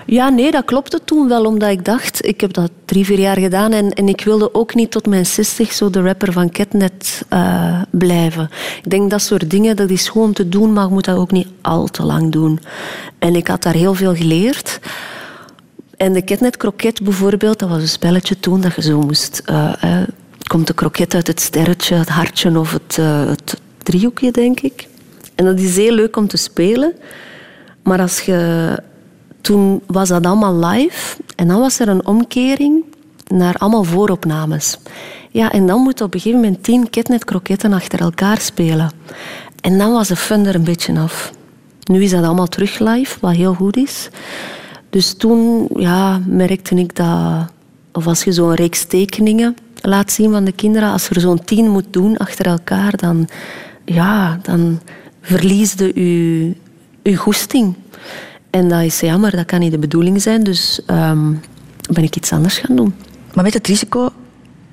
Ja, nee, dat klopte toen wel, omdat ik dacht, ik heb dat drie, vier jaar gedaan en, en ik wilde ook niet tot mijn 60 zo de rapper van Ketnet eh, blijven. Ik denk dat soort dingen, dat is gewoon te doen, maar je moet dat ook niet al te lang doen. En ik had daar heel veel geleerd. En de Ketnet Kroket bijvoorbeeld, dat was een spelletje toen dat je zo moest... eh, komt de kroket uit het sterretje, het hartje of het, eh, het driehoekje, denk ik. En dat is heel leuk om te spelen. Maar als je... Toen was dat allemaal live. En dan was er een omkering naar allemaal vooropnames. Ja, en dan moet op een gegeven moment tien ketnetkroketten achter elkaar spelen. En dan was de fun er een beetje af. Nu is dat allemaal terug live, wat heel goed is. Dus toen ja, merkte ik dat... Of als je zo'n reeks tekeningen laat zien van de kinderen... Als er zo'n tien moet doen achter elkaar, dan... Ja, dan verliesde je je goesting. En dat is jammer, dat kan niet de bedoeling zijn. Dus ehm, ben ik iets anders gaan doen. Maar met het risico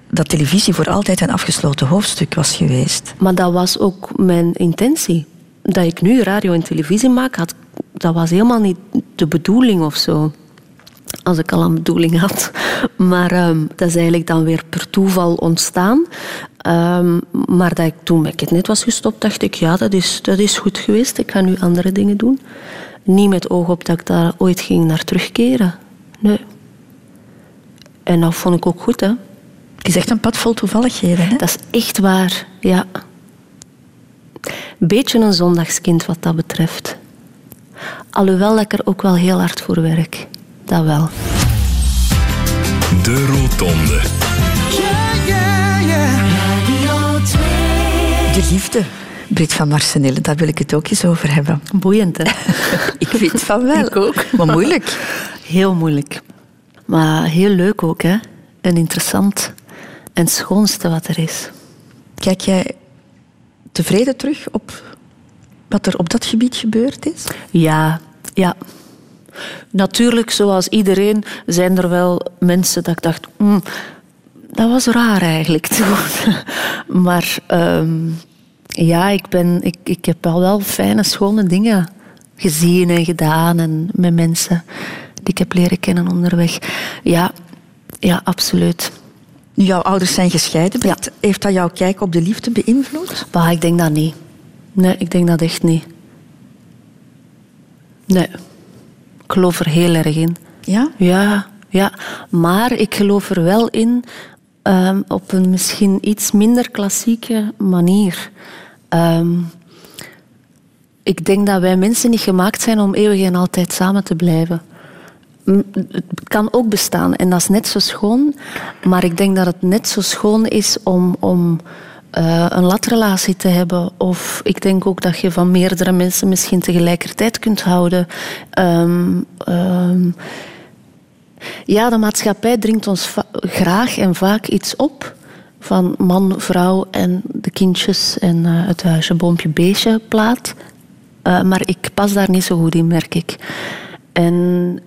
dat televisie voor altijd een afgesloten hoofdstuk was geweest. Maar dat was ook mijn intentie. Dat ik nu radio en televisie maak, had, dat was helemaal niet de bedoeling of zo. Als ik al een bedoeling had. (laughs) Maar ehm, dat is eigenlijk dan weer per toeval ontstaan. Ehm, maar dat ik toen met het net was gestopt, dacht ik, ja, dat is, dat is goed geweest. Ik ga nu andere dingen doen. Niet met oog op dat ik daar ooit ging naar terugkeren. Nee. En dat vond ik ook goed, hè. Het is echt een pad vol toevalligheden. Hè? Dat is echt waar, ja. Beetje een zondagskind wat dat betreft. Alhoewel dat ik er ook wel heel hard voor werk. Dat wel. De Rotonde. Radio 2. De liefde. Brit van Marsenille, daar wil ik het ook eens over hebben. Boeiend, hè? (laughs) Ik vind van wel. Ik ook. Maar moeilijk. Heel moeilijk. Maar heel leuk ook, hè? En interessant. En het schoonste wat er is. Kijk jij tevreden terug op wat er op dat gebied gebeurd is? Ja, ja. Natuurlijk, zoals iedereen, zijn er wel mensen dat ik dacht... "Hmm, dat was raar eigenlijk toen. (laughs) Maar ehm, ja, ik, ben, ik, ik heb al wel fijne, schone dingen gezien en gedaan. En met mensen die ik heb leren kennen onderweg. Ja, ja absoluut. Nu, jouw ouders zijn gescheiden. Heeft dat jouw kijk op de liefde beïnvloed? Maar ik denk dat niet. Nee, ik denk dat echt niet. Nee. Ik geloof er heel erg in. Ja? Ja, ja. Maar ik geloof er wel in Ehm, op een misschien iets minder klassieke manier. Ehm, ik denk dat wij mensen niet gemaakt zijn om eeuwig en altijd samen te blijven. Het kan ook bestaan en dat is net zo schoon. Maar ik denk dat het net zo schoon is om, om eh, een latrelatie te hebben. Of ik denk ook dat je van meerdere mensen misschien tegelijkertijd kunt houden. Ehm, ehm, ja, de maatschappij dringt ons graag en vaak iets op. Van man, vrouw en de kindjes en eh, het huisje, boompje, beestje plaat. Eh, maar ik pas daar niet zo goed in, merk ik. En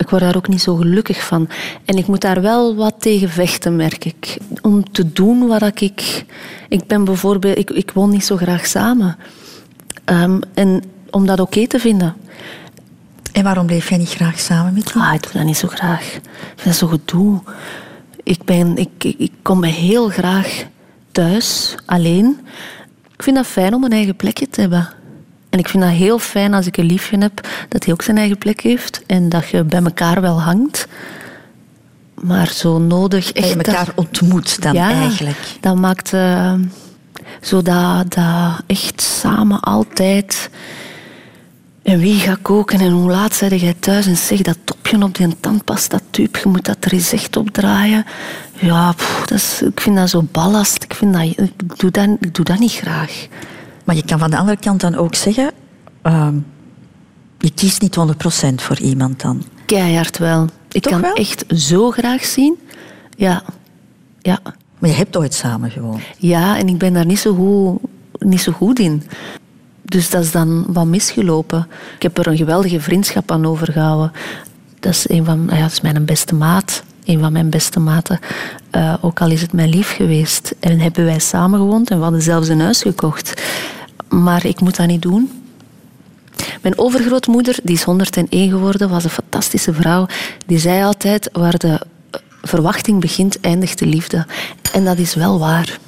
ik word daar ook niet zo gelukkig van. En ik moet daar wel wat tegen vechten, merk ik. Om te doen wat ik... Ik ben bijvoorbeeld... Ik, ik woon niet zo graag samen. Ehm, en om dat oké te vinden. En waarom bleef jij niet graag samen met hem? Ah, ik doe dat niet zo graag. Ik vind dat zo gedoe. Ik, ben, ik, ik, ik kom me heel graag thuis, alleen. Ik vind dat fijn om een eigen plekje te hebben. En ik vind dat heel fijn als ik een liefje heb, dat hij ook zijn eigen plek heeft. En dat je bij elkaar wel hangt. Maar zo nodig Dat echt... je elkaar ontmoet dan ja, eigenlijk. dat maakt... eh, zo dat, dat echt samen altijd... En wie gaat koken en hoe laat zei jij thuis? En zeg dat topje op die tandpasta tube, je moet dat er eens echt op draaien. Ja, pff, dat is, ik vind dat zo ballast. Ik, vind dat, ik, doe dat, ik doe dat niet graag. Maar je kan van de andere kant dan ook zeggen... ehm, je kiest niet 100% voor iemand dan. Keihard wel. Ik Toch kan wel? echt zo graag zien. Ja. Ja. Maar je hebt ooit samen gewoond. Ja, en ik ben daar niet zo goed, niet zo goed in. Dus dat is dan wat misgelopen. Ik heb er een geweldige vriendschap aan overgehouden. Dat is, een van, ja, dat is mijn beste maat. Een van mijn beste maten. Eh, ook al is het mijn lief geweest. En hebben wij samen gewoond en we hadden zelfs een huis gekocht. Maar ik moet dat niet doen. Mijn overgrootmoeder, die is 101 geworden, was een fantastische vrouw. Die zei altijd, waar de verwachting begint, eindigt de liefde. En dat is wel waar.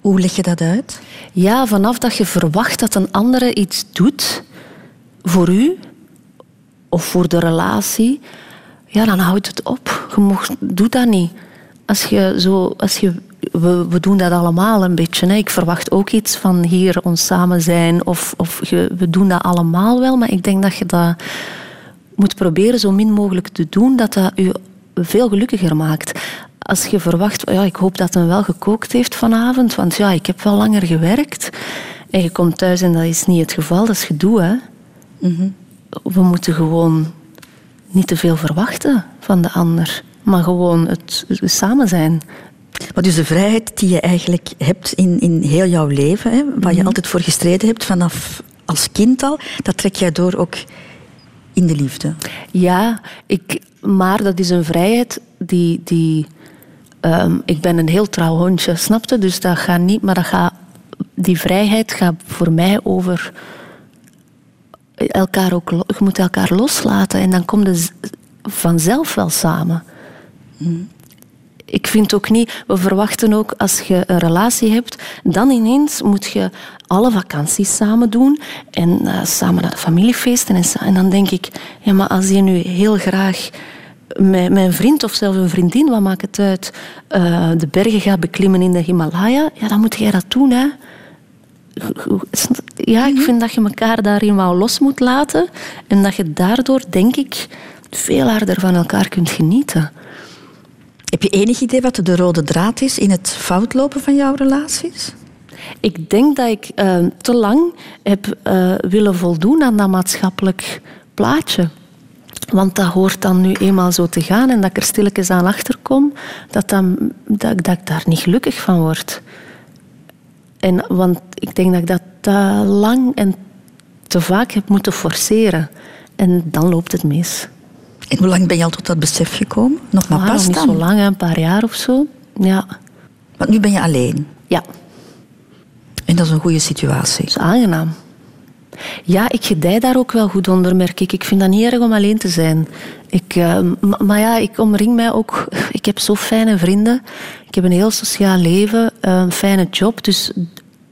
Hoe leg je dat uit? Ja, vanaf dat je verwacht dat een andere iets doet voor u of voor de relatie, ja, dan houdt het op. Je mocht, doe dat niet. Als je zo, als je, we, we doen dat allemaal een beetje. Hè. Ik verwacht ook iets van hier ons samen zijn. Of, of je, we doen dat allemaal wel, maar ik denk dat je dat moet proberen zo min mogelijk te doen, dat dat je veel gelukkiger maakt. Als je verwacht, ja, ik hoop dat hij wel gekookt heeft vanavond, want ja, ik heb wel langer gewerkt. En je komt thuis en dat is niet het geval, dat is gedoe. Hè? We moeten gewoon niet te veel verwachten van de ander, maar gewoon het samen zijn. Maar dus de vrijheid die je eigenlijk hebt in, in heel jouw leven, hè, waar je altijd voor gestreden hebt vanaf als kind al, dat trek jij door ook in de liefde. Ja, ik, maar dat is een vrijheid die. die ehm, ik ben een heel trouw hondje, snapte? Dus dat gaat niet, maar dat gaat, die vrijheid gaat voor mij over elkaar ook. Je moet elkaar loslaten en dan komt het vanzelf wel samen. Ik vind ook niet, we verwachten ook als je een relatie hebt, dan ineens moet je alle vakanties samen doen en eh, samen naar de familiefeesten. En dan denk ik, ja, maar als je nu heel graag met mijn vriend of zelfs een vriendin, wat maakt het uit, eh, de bergen gaat beklimmen in de Himalaya, ja, dan moet jij dat doen, hè. Ja, ik vind dat je elkaar daarin wel los moet laten en dat je daardoor, denk ik, veel harder van elkaar kunt genieten. Heb je enig idee wat de rode draad is in het foutlopen van jouw relaties? Ik denk dat ik eh, te lang heb eh, willen voldoen aan dat maatschappelijk plaatje. Want dat hoort dan nu eenmaal zo te gaan en dat ik er stilletjes aan achterkom, dat, dan, dat, ik- dat ik daar niet gelukkig van word. En, want ik denk dat ik dat te lang en te vaak heb moeten forceren. En dan loopt het mis. En hoe lang ben je al tot dat besef gekomen? Nog maar Ah, pas niet dan? zo lang, een paar jaar of zo. Ja, Want nu ben je alleen. ja. En dat is een goede situatie. Dat is aangenaam. Ja, ik gedij daar ook wel goed onder, merk ik. Ik vind dat niet erg om alleen te zijn. Ik, eh, ma- maar ja, ik omring mij ook... (laughs) Ik heb zo fijne vrienden. Ik heb een heel sociaal leven, eh, een fijne job. Dus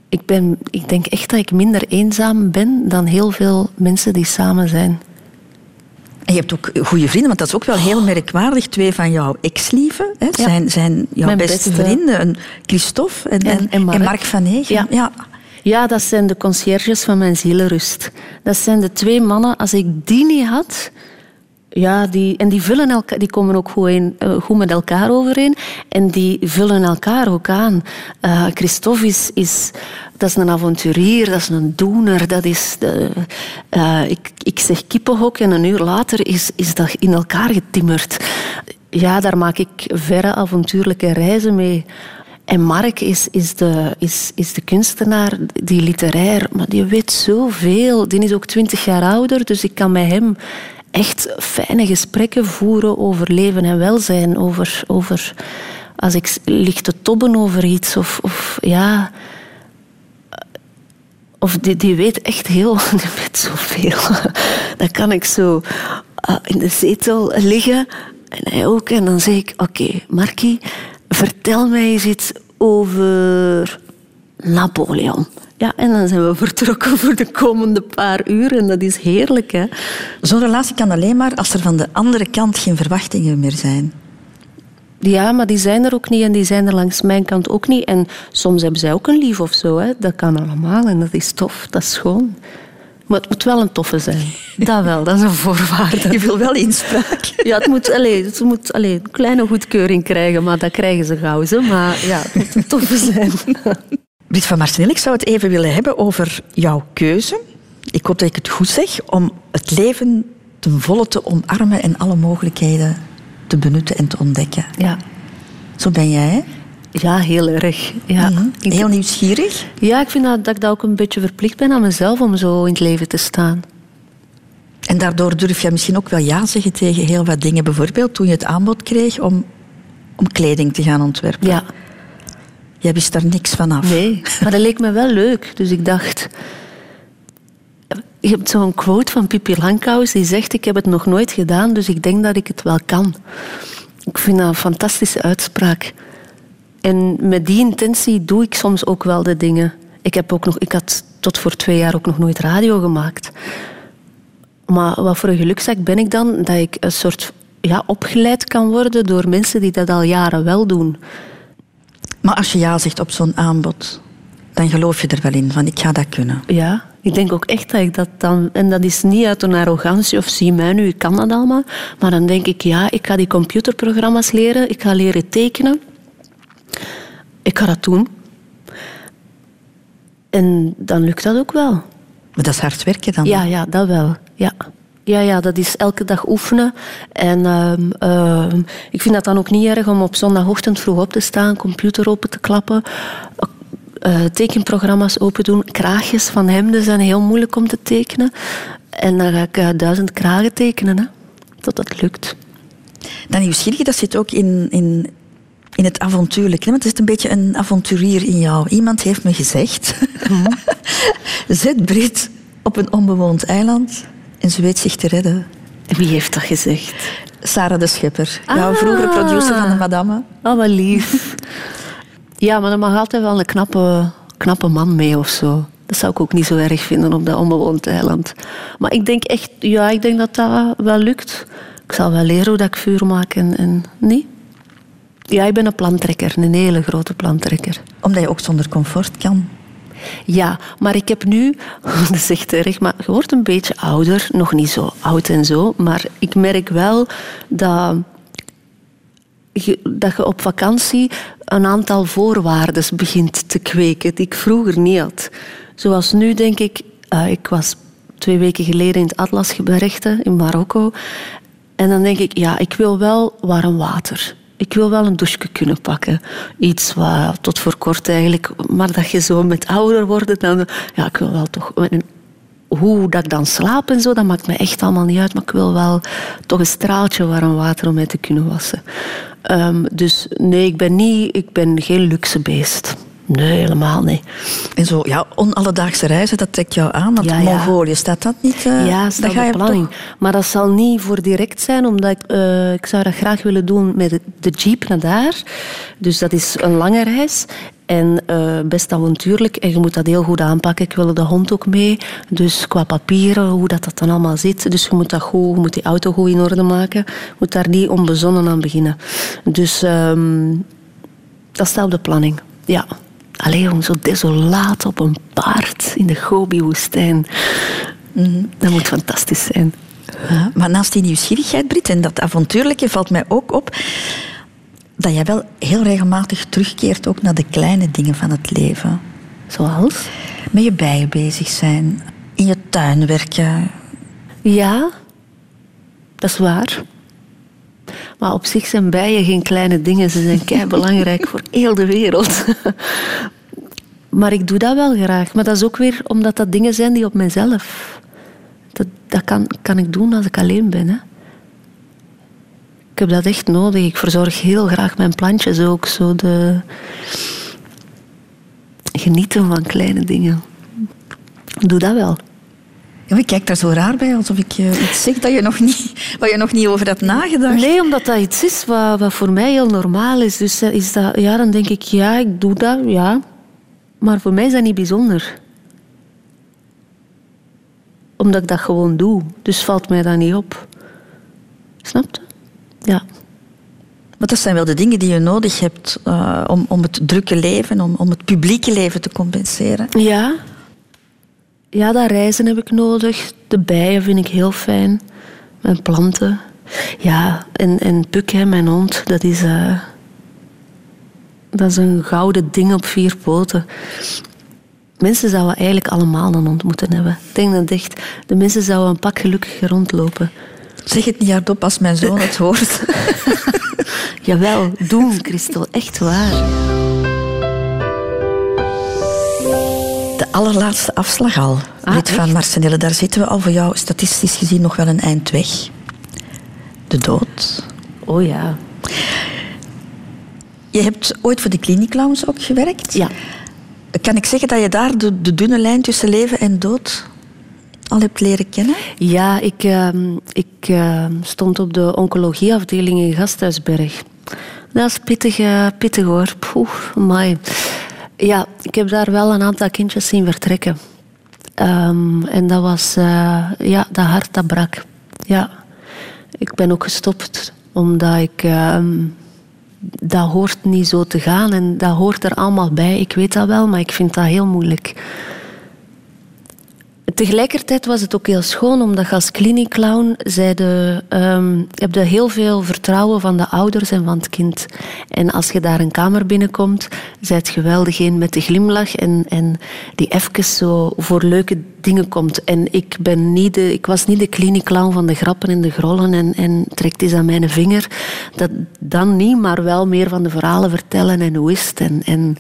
ik, ben, ik denk echt dat ik minder eenzaam ben dan heel veel mensen die samen zijn. En je hebt ook goede vrienden, want dat is ook wel heel merkwaardig. Twee van jouw ex-lieven Ja. zijn, zijn jouw beste, beste. vrienden. Christophe en, en, En- en Mark. van Negen. Ja. ja. Ja, dat zijn de conciërges van mijn zielenrust. Dat zijn de twee mannen. Als ik die niet had... Ja, die, en die, vullen elkaar, die komen ook goed, in, eh, met elkaar overeen. En die vullen elkaar ook aan. Eh, Christophe is, is, dat is een avonturier, dat is een doener. Dat is de, eh, ik, ik zeg kippenhok en een uur later is, is dat in elkaar getimmerd. Ja, daar maak ik verre avontuurlijke reizen mee. En Mark is, is, de, is, is de kunstenaar, die literair, maar die weet zoveel. Die is ook twintig jaar ouder, dus ik kan met hem echt fijne gesprekken voeren over leven en welzijn. Over, over als ik lig te tobben over iets, of, of ja. Of die, die weet echt heel, (laughs) die weet zoveel. Dan kan ik zo ah, in de zetel liggen en hij ook. En dan zeg ik: Oké, Markie, vertel mij eens iets over Napoleon. Ja, en dan zijn we vertrokken voor de komende paar uur. En dat is heerlijk, hè? Zo'n relatie kan alleen maar als er van de andere kant geen verwachtingen meer zijn. Ja, maar die zijn er ook niet en die zijn er langs mijn kant ook niet. En soms hebben zij ook een lief of zo. Hè. Dat kan allemaal en dat is tof, dat is schoon. Maar het moet wel een toffe zijn. (laughs) Dat wel, dat is een voorwaarde. Je wil wel inspraak. (laughs) Ja, het moet, allee, het moet allee, een kleine goedkeuring krijgen, maar dat krijgen ze gauw. Zo. Maar ja, het moet een toffe zijn. (laughs) Brit van Martinel, ik zou het even willen hebben over jouw keuze. Ik hoop dat ik het goed zeg. Om het leven ten volle te omarmen en alle mogelijkheden te benutten en te ontdekken. Ja, Zo ben jij, hè? Ja heel erg. Ja. Mhm. Heel nieuwsgierig. ja, ik vind dat, dat ik dat ook een beetje verplicht ben aan mezelf om zo in het leven te staan. En daardoor durf je misschien ook wel ja zeggen tegen heel wat dingen. Bijvoorbeeld toen je het aanbod kreeg om, om kleding te gaan ontwerpen. Ja. Jij wist daar niks van af. Nee, maar dat leek me wel leuk. Dus ik dacht... Je hebt zo'n quote van Pippi Langkous die zegt... Ik heb het nog nooit gedaan, dus ik denk dat ik het wel kan. Ik vind dat een fantastische uitspraak. En met die intentie doe ik soms ook wel de dingen. Ik, heb ook nog, ik had tot voor twee jaar ook nog nooit radio gemaakt. Maar wat voor een gelukzak ben ik dan? Dat ik een soort ja, opgeleid kan worden door mensen die dat al jaren wel doen. Maar als je ja zegt op zo'n aanbod, dan geloof je er wel in. Van ik ga dat kunnen. Ja, ik denk ook echt dat ik dat dan... En dat is niet uit een arrogantie of zie mij nu, ik kan dat allemaal. Maar dan denk ik, ja, ik ga die computerprogramma's leren. Ik ga leren tekenen. Ik ga dat doen. En dan lukt dat ook wel. Maar dat is hard werken dan. Ja, ja, dat wel. Ja. Ja, ja, dat is elke dag oefenen. En ehm, ehm, ik vind dat dan ook niet erg om op zondagochtend vroeg op te staan, computer open te klappen, eh, tekenprogramma's open doen. Kraagjes van hemden zijn heel moeilijk om te tekenen. En dan ga ik eh, duizend kragen tekenen, hè, tot dat lukt. Dat nieuwsgierige, dat zit ook in, in, in het avontuurlijke. Want het is een beetje een avonturier in jou. Iemand heeft me gezegd... (laughs) Zet Brit op een onbewoond eiland en ze weet zich te redden. Wie heeft dat gezegd? Sarah de Schepper, jouw Ah. vroegere producer van de Madame. Oh, wat lief. ja, maar er mag altijd wel een knappe, knappe man mee of zo. Dat zou ik ook niet zo erg vinden op dat onbewoond eiland. Maar ik denk echt, ja, ik denk dat dat wel lukt. Ik zal wel leren hoe dat ik vuur maak en, en nee. Ja, ik ben een plantrekker, een hele grote plantrekker. Omdat je ook zonder comfort kan. Ja, maar ik heb nu, (laughs) dat is echt erg, maar je wordt een beetje ouder. Nog niet zo oud en zo, maar ik merk wel dat je, dat je op vakantie een aantal voorwaarden begint te kweken die ik vroeger niet had. Zoals nu denk ik, eh, ik was twee weken geleden in het Atlasgebergte in Marokko. En dan denk ik, ja, ik wil wel warm water. Ik wil wel een douche kunnen pakken. Iets wat tot voor kort eigenlijk... Maar dat je zo met ouder wordt, dan... Ja, ik wil wel toch... hoe dat ik dan slaap en zo, dat maakt me echt allemaal niet uit. Maar ik wil wel toch een straaltje warm water om mij te kunnen wassen. Ehm, dus nee, ik ben, niet, ik ben geen luxe beest. Nee, helemaal niet. En zo, ja, onalledaagse reizen, dat trekt jou aan. Want Ja, ja. Mongolië, staat dat niet? eh, Ja, dat ga op je planning. toch- Maar dat zal niet voor direct zijn, omdat ik, eh, ik zou dat graag willen doen met de- jeep naar daar. Dus dat is een lange reis. En eh, best avontuurlijk. En je moet dat heel goed aanpakken. Ik wil de hond ook mee. Dus qua papieren, hoe dat, dat dan allemaal zit. Dus je moet, dat goed, je moet die auto goed in orde maken. Je moet daar niet onbezonnen aan beginnen. Dus ehm, dat staat op de planning. Ja. Allee, jong, zo desolaat op een paard in de Gobi-woestijn. Dat moet fantastisch zijn. Ja, maar naast die nieuwsgierigheid, Brit, en dat avontuurlijke valt mij ook op dat jij wel heel regelmatig terugkeert ook naar de kleine dingen van het leven. Zoals? Met je bijen bezig zijn, in je tuin werken. Ja, dat is waar. Maar op zich zijn bijen geen kleine dingen. Ze zijn kei belangrijk voor heel de wereld. (laughs) Maar ik doe dat wel graag. Maar dat is ook weer omdat dat dingen zijn die op mezelf. Dat, dat kan, kan ik doen als ik alleen ben. Hè. Ik heb dat echt nodig. Ik verzorg heel graag mijn plantjes ook. Zo de... Genieten van kleine dingen. Doe dat wel. Ja, ik kijk daar zo raar bij, alsof ik je iets zeg dat je nog niet, waar je nog niet over hebt nagedacht. Nee, omdat dat iets is wat, wat voor mij heel normaal is. Dus eh, is dat, ja, dan denk ik, ja, ik doe dat, ja. Maar voor mij is dat niet bijzonder. Omdat ik dat gewoon doe. Dus valt mij dat niet op. Snap je? Ja. Maar dat zijn wel de dingen die je nodig hebt eh, om, om het drukke leven, om, om het publieke leven te compenseren. Ja. Ja, dat reizen heb ik nodig. De bijen vind ik heel fijn. Mijn planten. Ja, en, en Puk, hè, mijn hond, dat is, eh, dat is een gouden ding op vier poten. Mensen zouden eigenlijk allemaal een hond moeten hebben. Ik denk dat echt, de mensen zouden een pak gelukkiger rondlopen. Zeg het niet hardop als mijn zoon het hoort. (laughs) Jawel, doen, Christel, echt waar. Allerlaatste afslag al. Ah, Brit van echt? Marcenille, daar zitten we al voor jou statistisch gezien nog wel een eind weg. De dood. Oh ja. Je hebt ooit voor de Cliniclowns ook gewerkt. Ja. Kan ik zeggen dat je daar de, de dunne lijn tussen leven en dood al hebt leren kennen? Ja, ik, ehm, ik ehm, stond op de oncologieafdeling in Gasthuisberg. Dat is pittig, pittig hoor. Poeh, amai. Ja, ik heb daar wel een aantal kindjes zien vertrekken. Ehm, en dat was, eh, ja, dat hart dat brak. Ja. Ik ben ook gestopt omdat ik, ehm, dat hoort niet zo te gaan en dat hoort er allemaal bij. Ik weet dat wel, maar ik vind dat heel moeilijk. Tegelijkertijd was het ook heel schoon, omdat je als kliniekclown zeide, ehm, heb je heel veel vertrouwen van de ouders en van het kind. En als je daar een kamer binnenkomt, zijt je wel degene met de glimlach en, en die even zo voor leuke dingen komt. En ik, ben niet de, ik was niet de kliniekclown van de grappen en de grollen en, en trekt eens aan mijn vinger. Dat dan niet, maar wel meer van de verhalen vertellen en hoe is het. En, en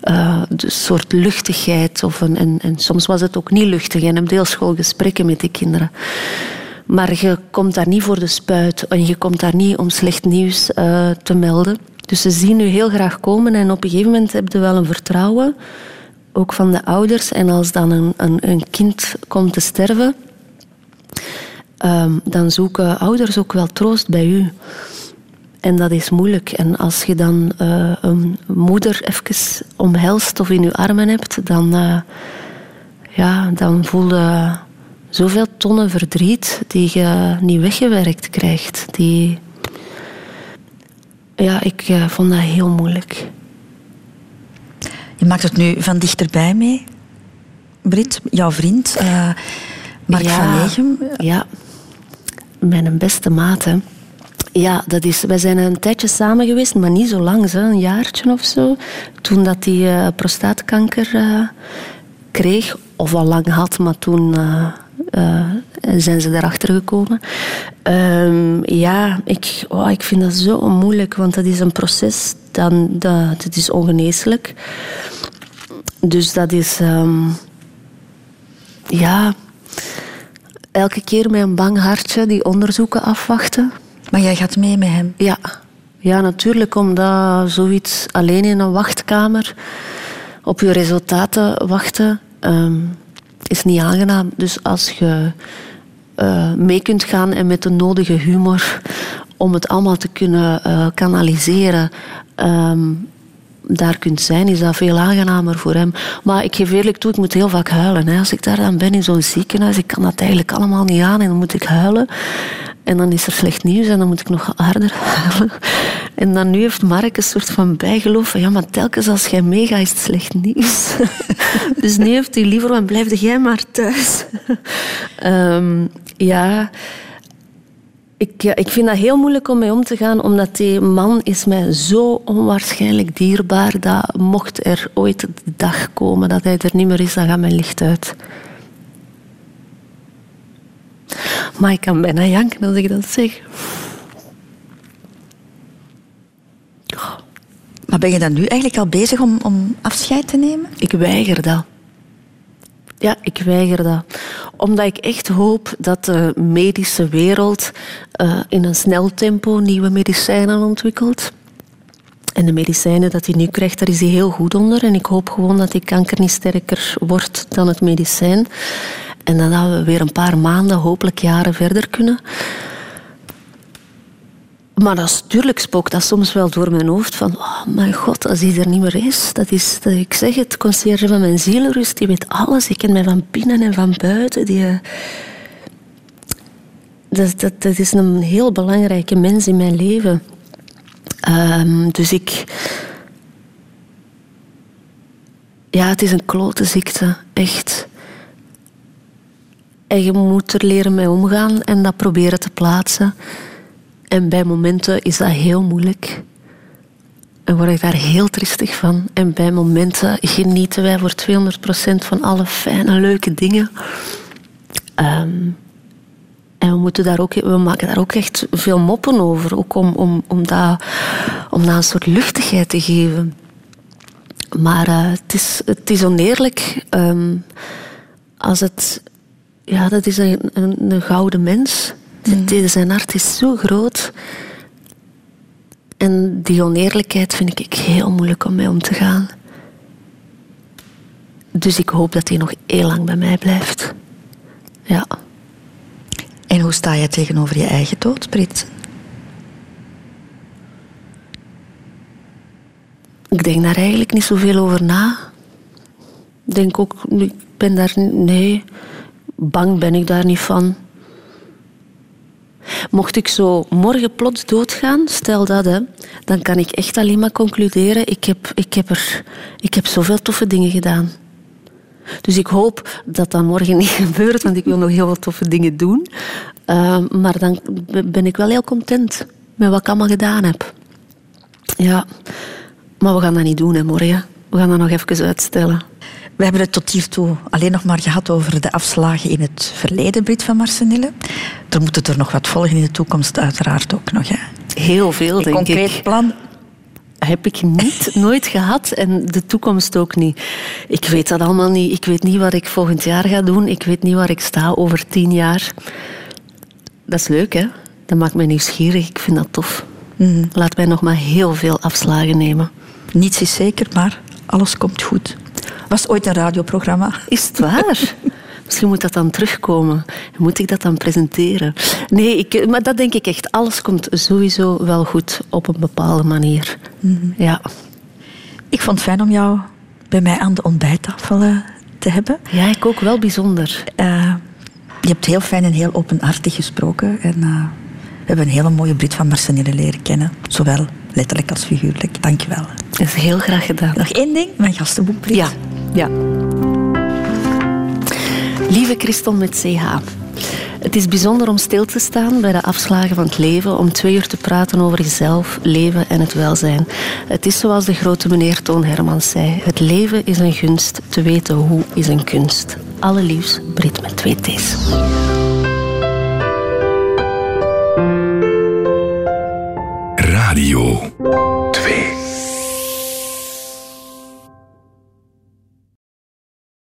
eh, een soort luchtigheid. Of een, en, en soms was het ook niet luchtig. En heb school gesprekken met die kinderen. Maar je komt daar niet voor de spuit. En je komt daar niet om slecht nieuws eh, te melden. Dus ze zien u heel graag komen. En op een gegeven moment heb je wel een vertrouwen. Ook van de ouders. En als dan een, een, een kind komt te sterven... ehm, dan zoeken ouders ook wel troost bij u. En dat is moeilijk. En als je dan eh, een moeder even omhelst of in je armen hebt, dan, eh, ja, dan voel je zoveel tonnen verdriet die je niet weggewerkt krijgt. Die... Ja, ik eh, vond dat heel moeilijk. Je maakt het nu van dichterbij mee, Brit, jouw vriend, Mark Ja. van Egem. Ja, mijn beste maat. Hè. Ja, dat is, wij zijn een tijdje samen geweest, maar niet zo lang, hè, een jaartje of zo. Toen dat hij eh, prostaatkanker eh, kreeg, of al lang had, maar toen eh, zijn ze erachter gekomen. Ehm, ja, ik, oh, ik vind dat zo moeilijk, want dat is een proces, dan, dat, dat is ongeneeslijk. Dus dat is... ehm, ja, elke keer met een bang hartje die onderzoeken afwachten. Maar jij gaat mee met hem. Ja, ja natuurlijk, omdat zoiets alleen in een wachtkamer. op je resultaten wachten ehm, is niet aangenaam. Dus als je uh, mee kunt gaan en met de nodige humor om het allemaal te kunnen uh, kanaliseren, um, daar kunt zijn, is dat veel aangenamer voor hem. Maar ik geef eerlijk toe, ik moet heel vaak huilen. Hè. Als ik daar dan ben in zo'n ziekenhuis, ik kan dat eigenlijk allemaal niet aan en dan moet ik huilen. En dan is er slecht nieuws en dan moet ik nog harder huilen. En dan nu heeft Mark een soort van bijgeloof van ja, maar telkens als jij meegaat is het slecht nieuws. (laughs) dus nu heeft hij liever, van blijf jij maar thuis. um, (laughs) ja... Ik, ik vind dat heel moeilijk om mee om te gaan, omdat die man is mij zo onwaarschijnlijk dierbaar dat mocht er ooit de dag komen dat hij er niet meer is, dan gaat mijn licht uit. Maar ik kan bijna janken als ik dat zeg. Maar ben je dan nu eigenlijk al bezig om, om afscheid te nemen? Ik weiger dat. Ja, ik weiger dat. Omdat ik echt hoop dat de medische wereld uh, in een snel tempo nieuwe medicijnen ontwikkelt. En de medicijnen dat hij nu krijgt, daar is hij heel goed onder. En ik hoop gewoon dat die kanker niet sterker wordt dan het medicijn. En dan dat we weer een paar maanden, hopelijk jaren verder kunnen. Maar natuurlijk spookt dat soms wel door mijn hoofd van... Oh mijn god, als hij er niet meer is. Dat is, dat, ik zeg het, concierge van mijn zielenrust, die weet alles. Ik ken mij van binnen en van buiten. Die, eh, dat, dat, dat is een heel belangrijke mens in mijn leven. Um, dus ik... Ja, het is een klote ziekte, echt. En je moet er leren mee omgaan en dat proberen te plaatsen. En bij momenten is dat heel moeilijk. En word ik daar heel tristig van. En bij momenten genieten wij voor 200% van alle fijne, leuke dingen. Um, en we, moeten daar ook, we maken daar ook echt veel moppen over. Ook om, om, om, dat, om dat een soort luchtigheid te geven. Maar uh, het, is, het is oneerlijk um, als het... Ja, dat is een, een, een gouden mens. Mm. Zijn hart is zo groot. En die oneerlijkheid vind ik heel moeilijk om mee om te gaan. Dus ik hoop dat hij nog heel lang bij mij blijft. Ja. En hoe sta je tegenover je eigen dood, Brit? Ik denk daar eigenlijk niet zoveel over na. Ik denk ook, ik ben daar, nee, bang ben ik daar niet van. Mocht ik zo morgen plots doodgaan, stel dat, hè, dan kan ik echt alleen maar concluderen: ik heb, ik, heb er, ik heb zoveel toffe dingen gedaan. Dus ik hoop dat dat morgen niet (laughs) gebeurt, want ik wil nog heel wat toffe dingen doen. Uh, maar dan ben ik wel heel content met wat ik allemaal gedaan heb. Ja, maar we gaan dat niet doen, hè, morgen. We gaan dat nog even uitstellen. We hebben het tot hiertoe alleen nog maar gehad over de afslagen in het verleden, Brit van Marsenille. Er moeten er nog wat volgen in de toekomst, uiteraard ook nog. Hè. Heel veel, denk concreet ik. concreet plan heb ik niet, (laughs) nooit gehad en de toekomst ook niet. Ik weet dat allemaal niet. Ik weet niet wat ik volgend jaar ga doen. Ik weet niet waar ik sta over tien jaar. Dat is leuk, hè? Dat maakt mij nieuwsgierig. Ik vind dat tof. Mm. Laat mij nog maar heel veel afslagen nemen. Niets is zeker, maar alles komt goed. Was ooit een radioprogramma. Is het waar? (laughs) Misschien moet dat dan terugkomen. Moet ik dat dan presenteren? Nee, ik, maar dat denk ik echt. Alles komt sowieso wel goed op een bepaalde manier. Mm Ja. Ik vond het fijn om jou bij mij aan de ontbijttafel eh, te hebben. Ja, ik ook wel bijzonder. Uh, je hebt heel fijn en heel openhartig gesproken. En uh, we hebben een hele mooie Brit van Marsenille leren kennen. Zowel letterlijk als figuurlijk. Dank je wel. Dat is heel graag gedaan. Nog één ding, mijn gastenboek. Ja. ja. Lieve Christel met CH. Het is bijzonder om stil te staan bij de afslagen van het leven, om twee uur te praten over jezelf, leven en het welzijn. Het is zoals de grote meneer Toon Hermans zei: het leven is een gunst, te weten hoe is een kunst. Alle liefs, Brit met twee T's. Radio Twee.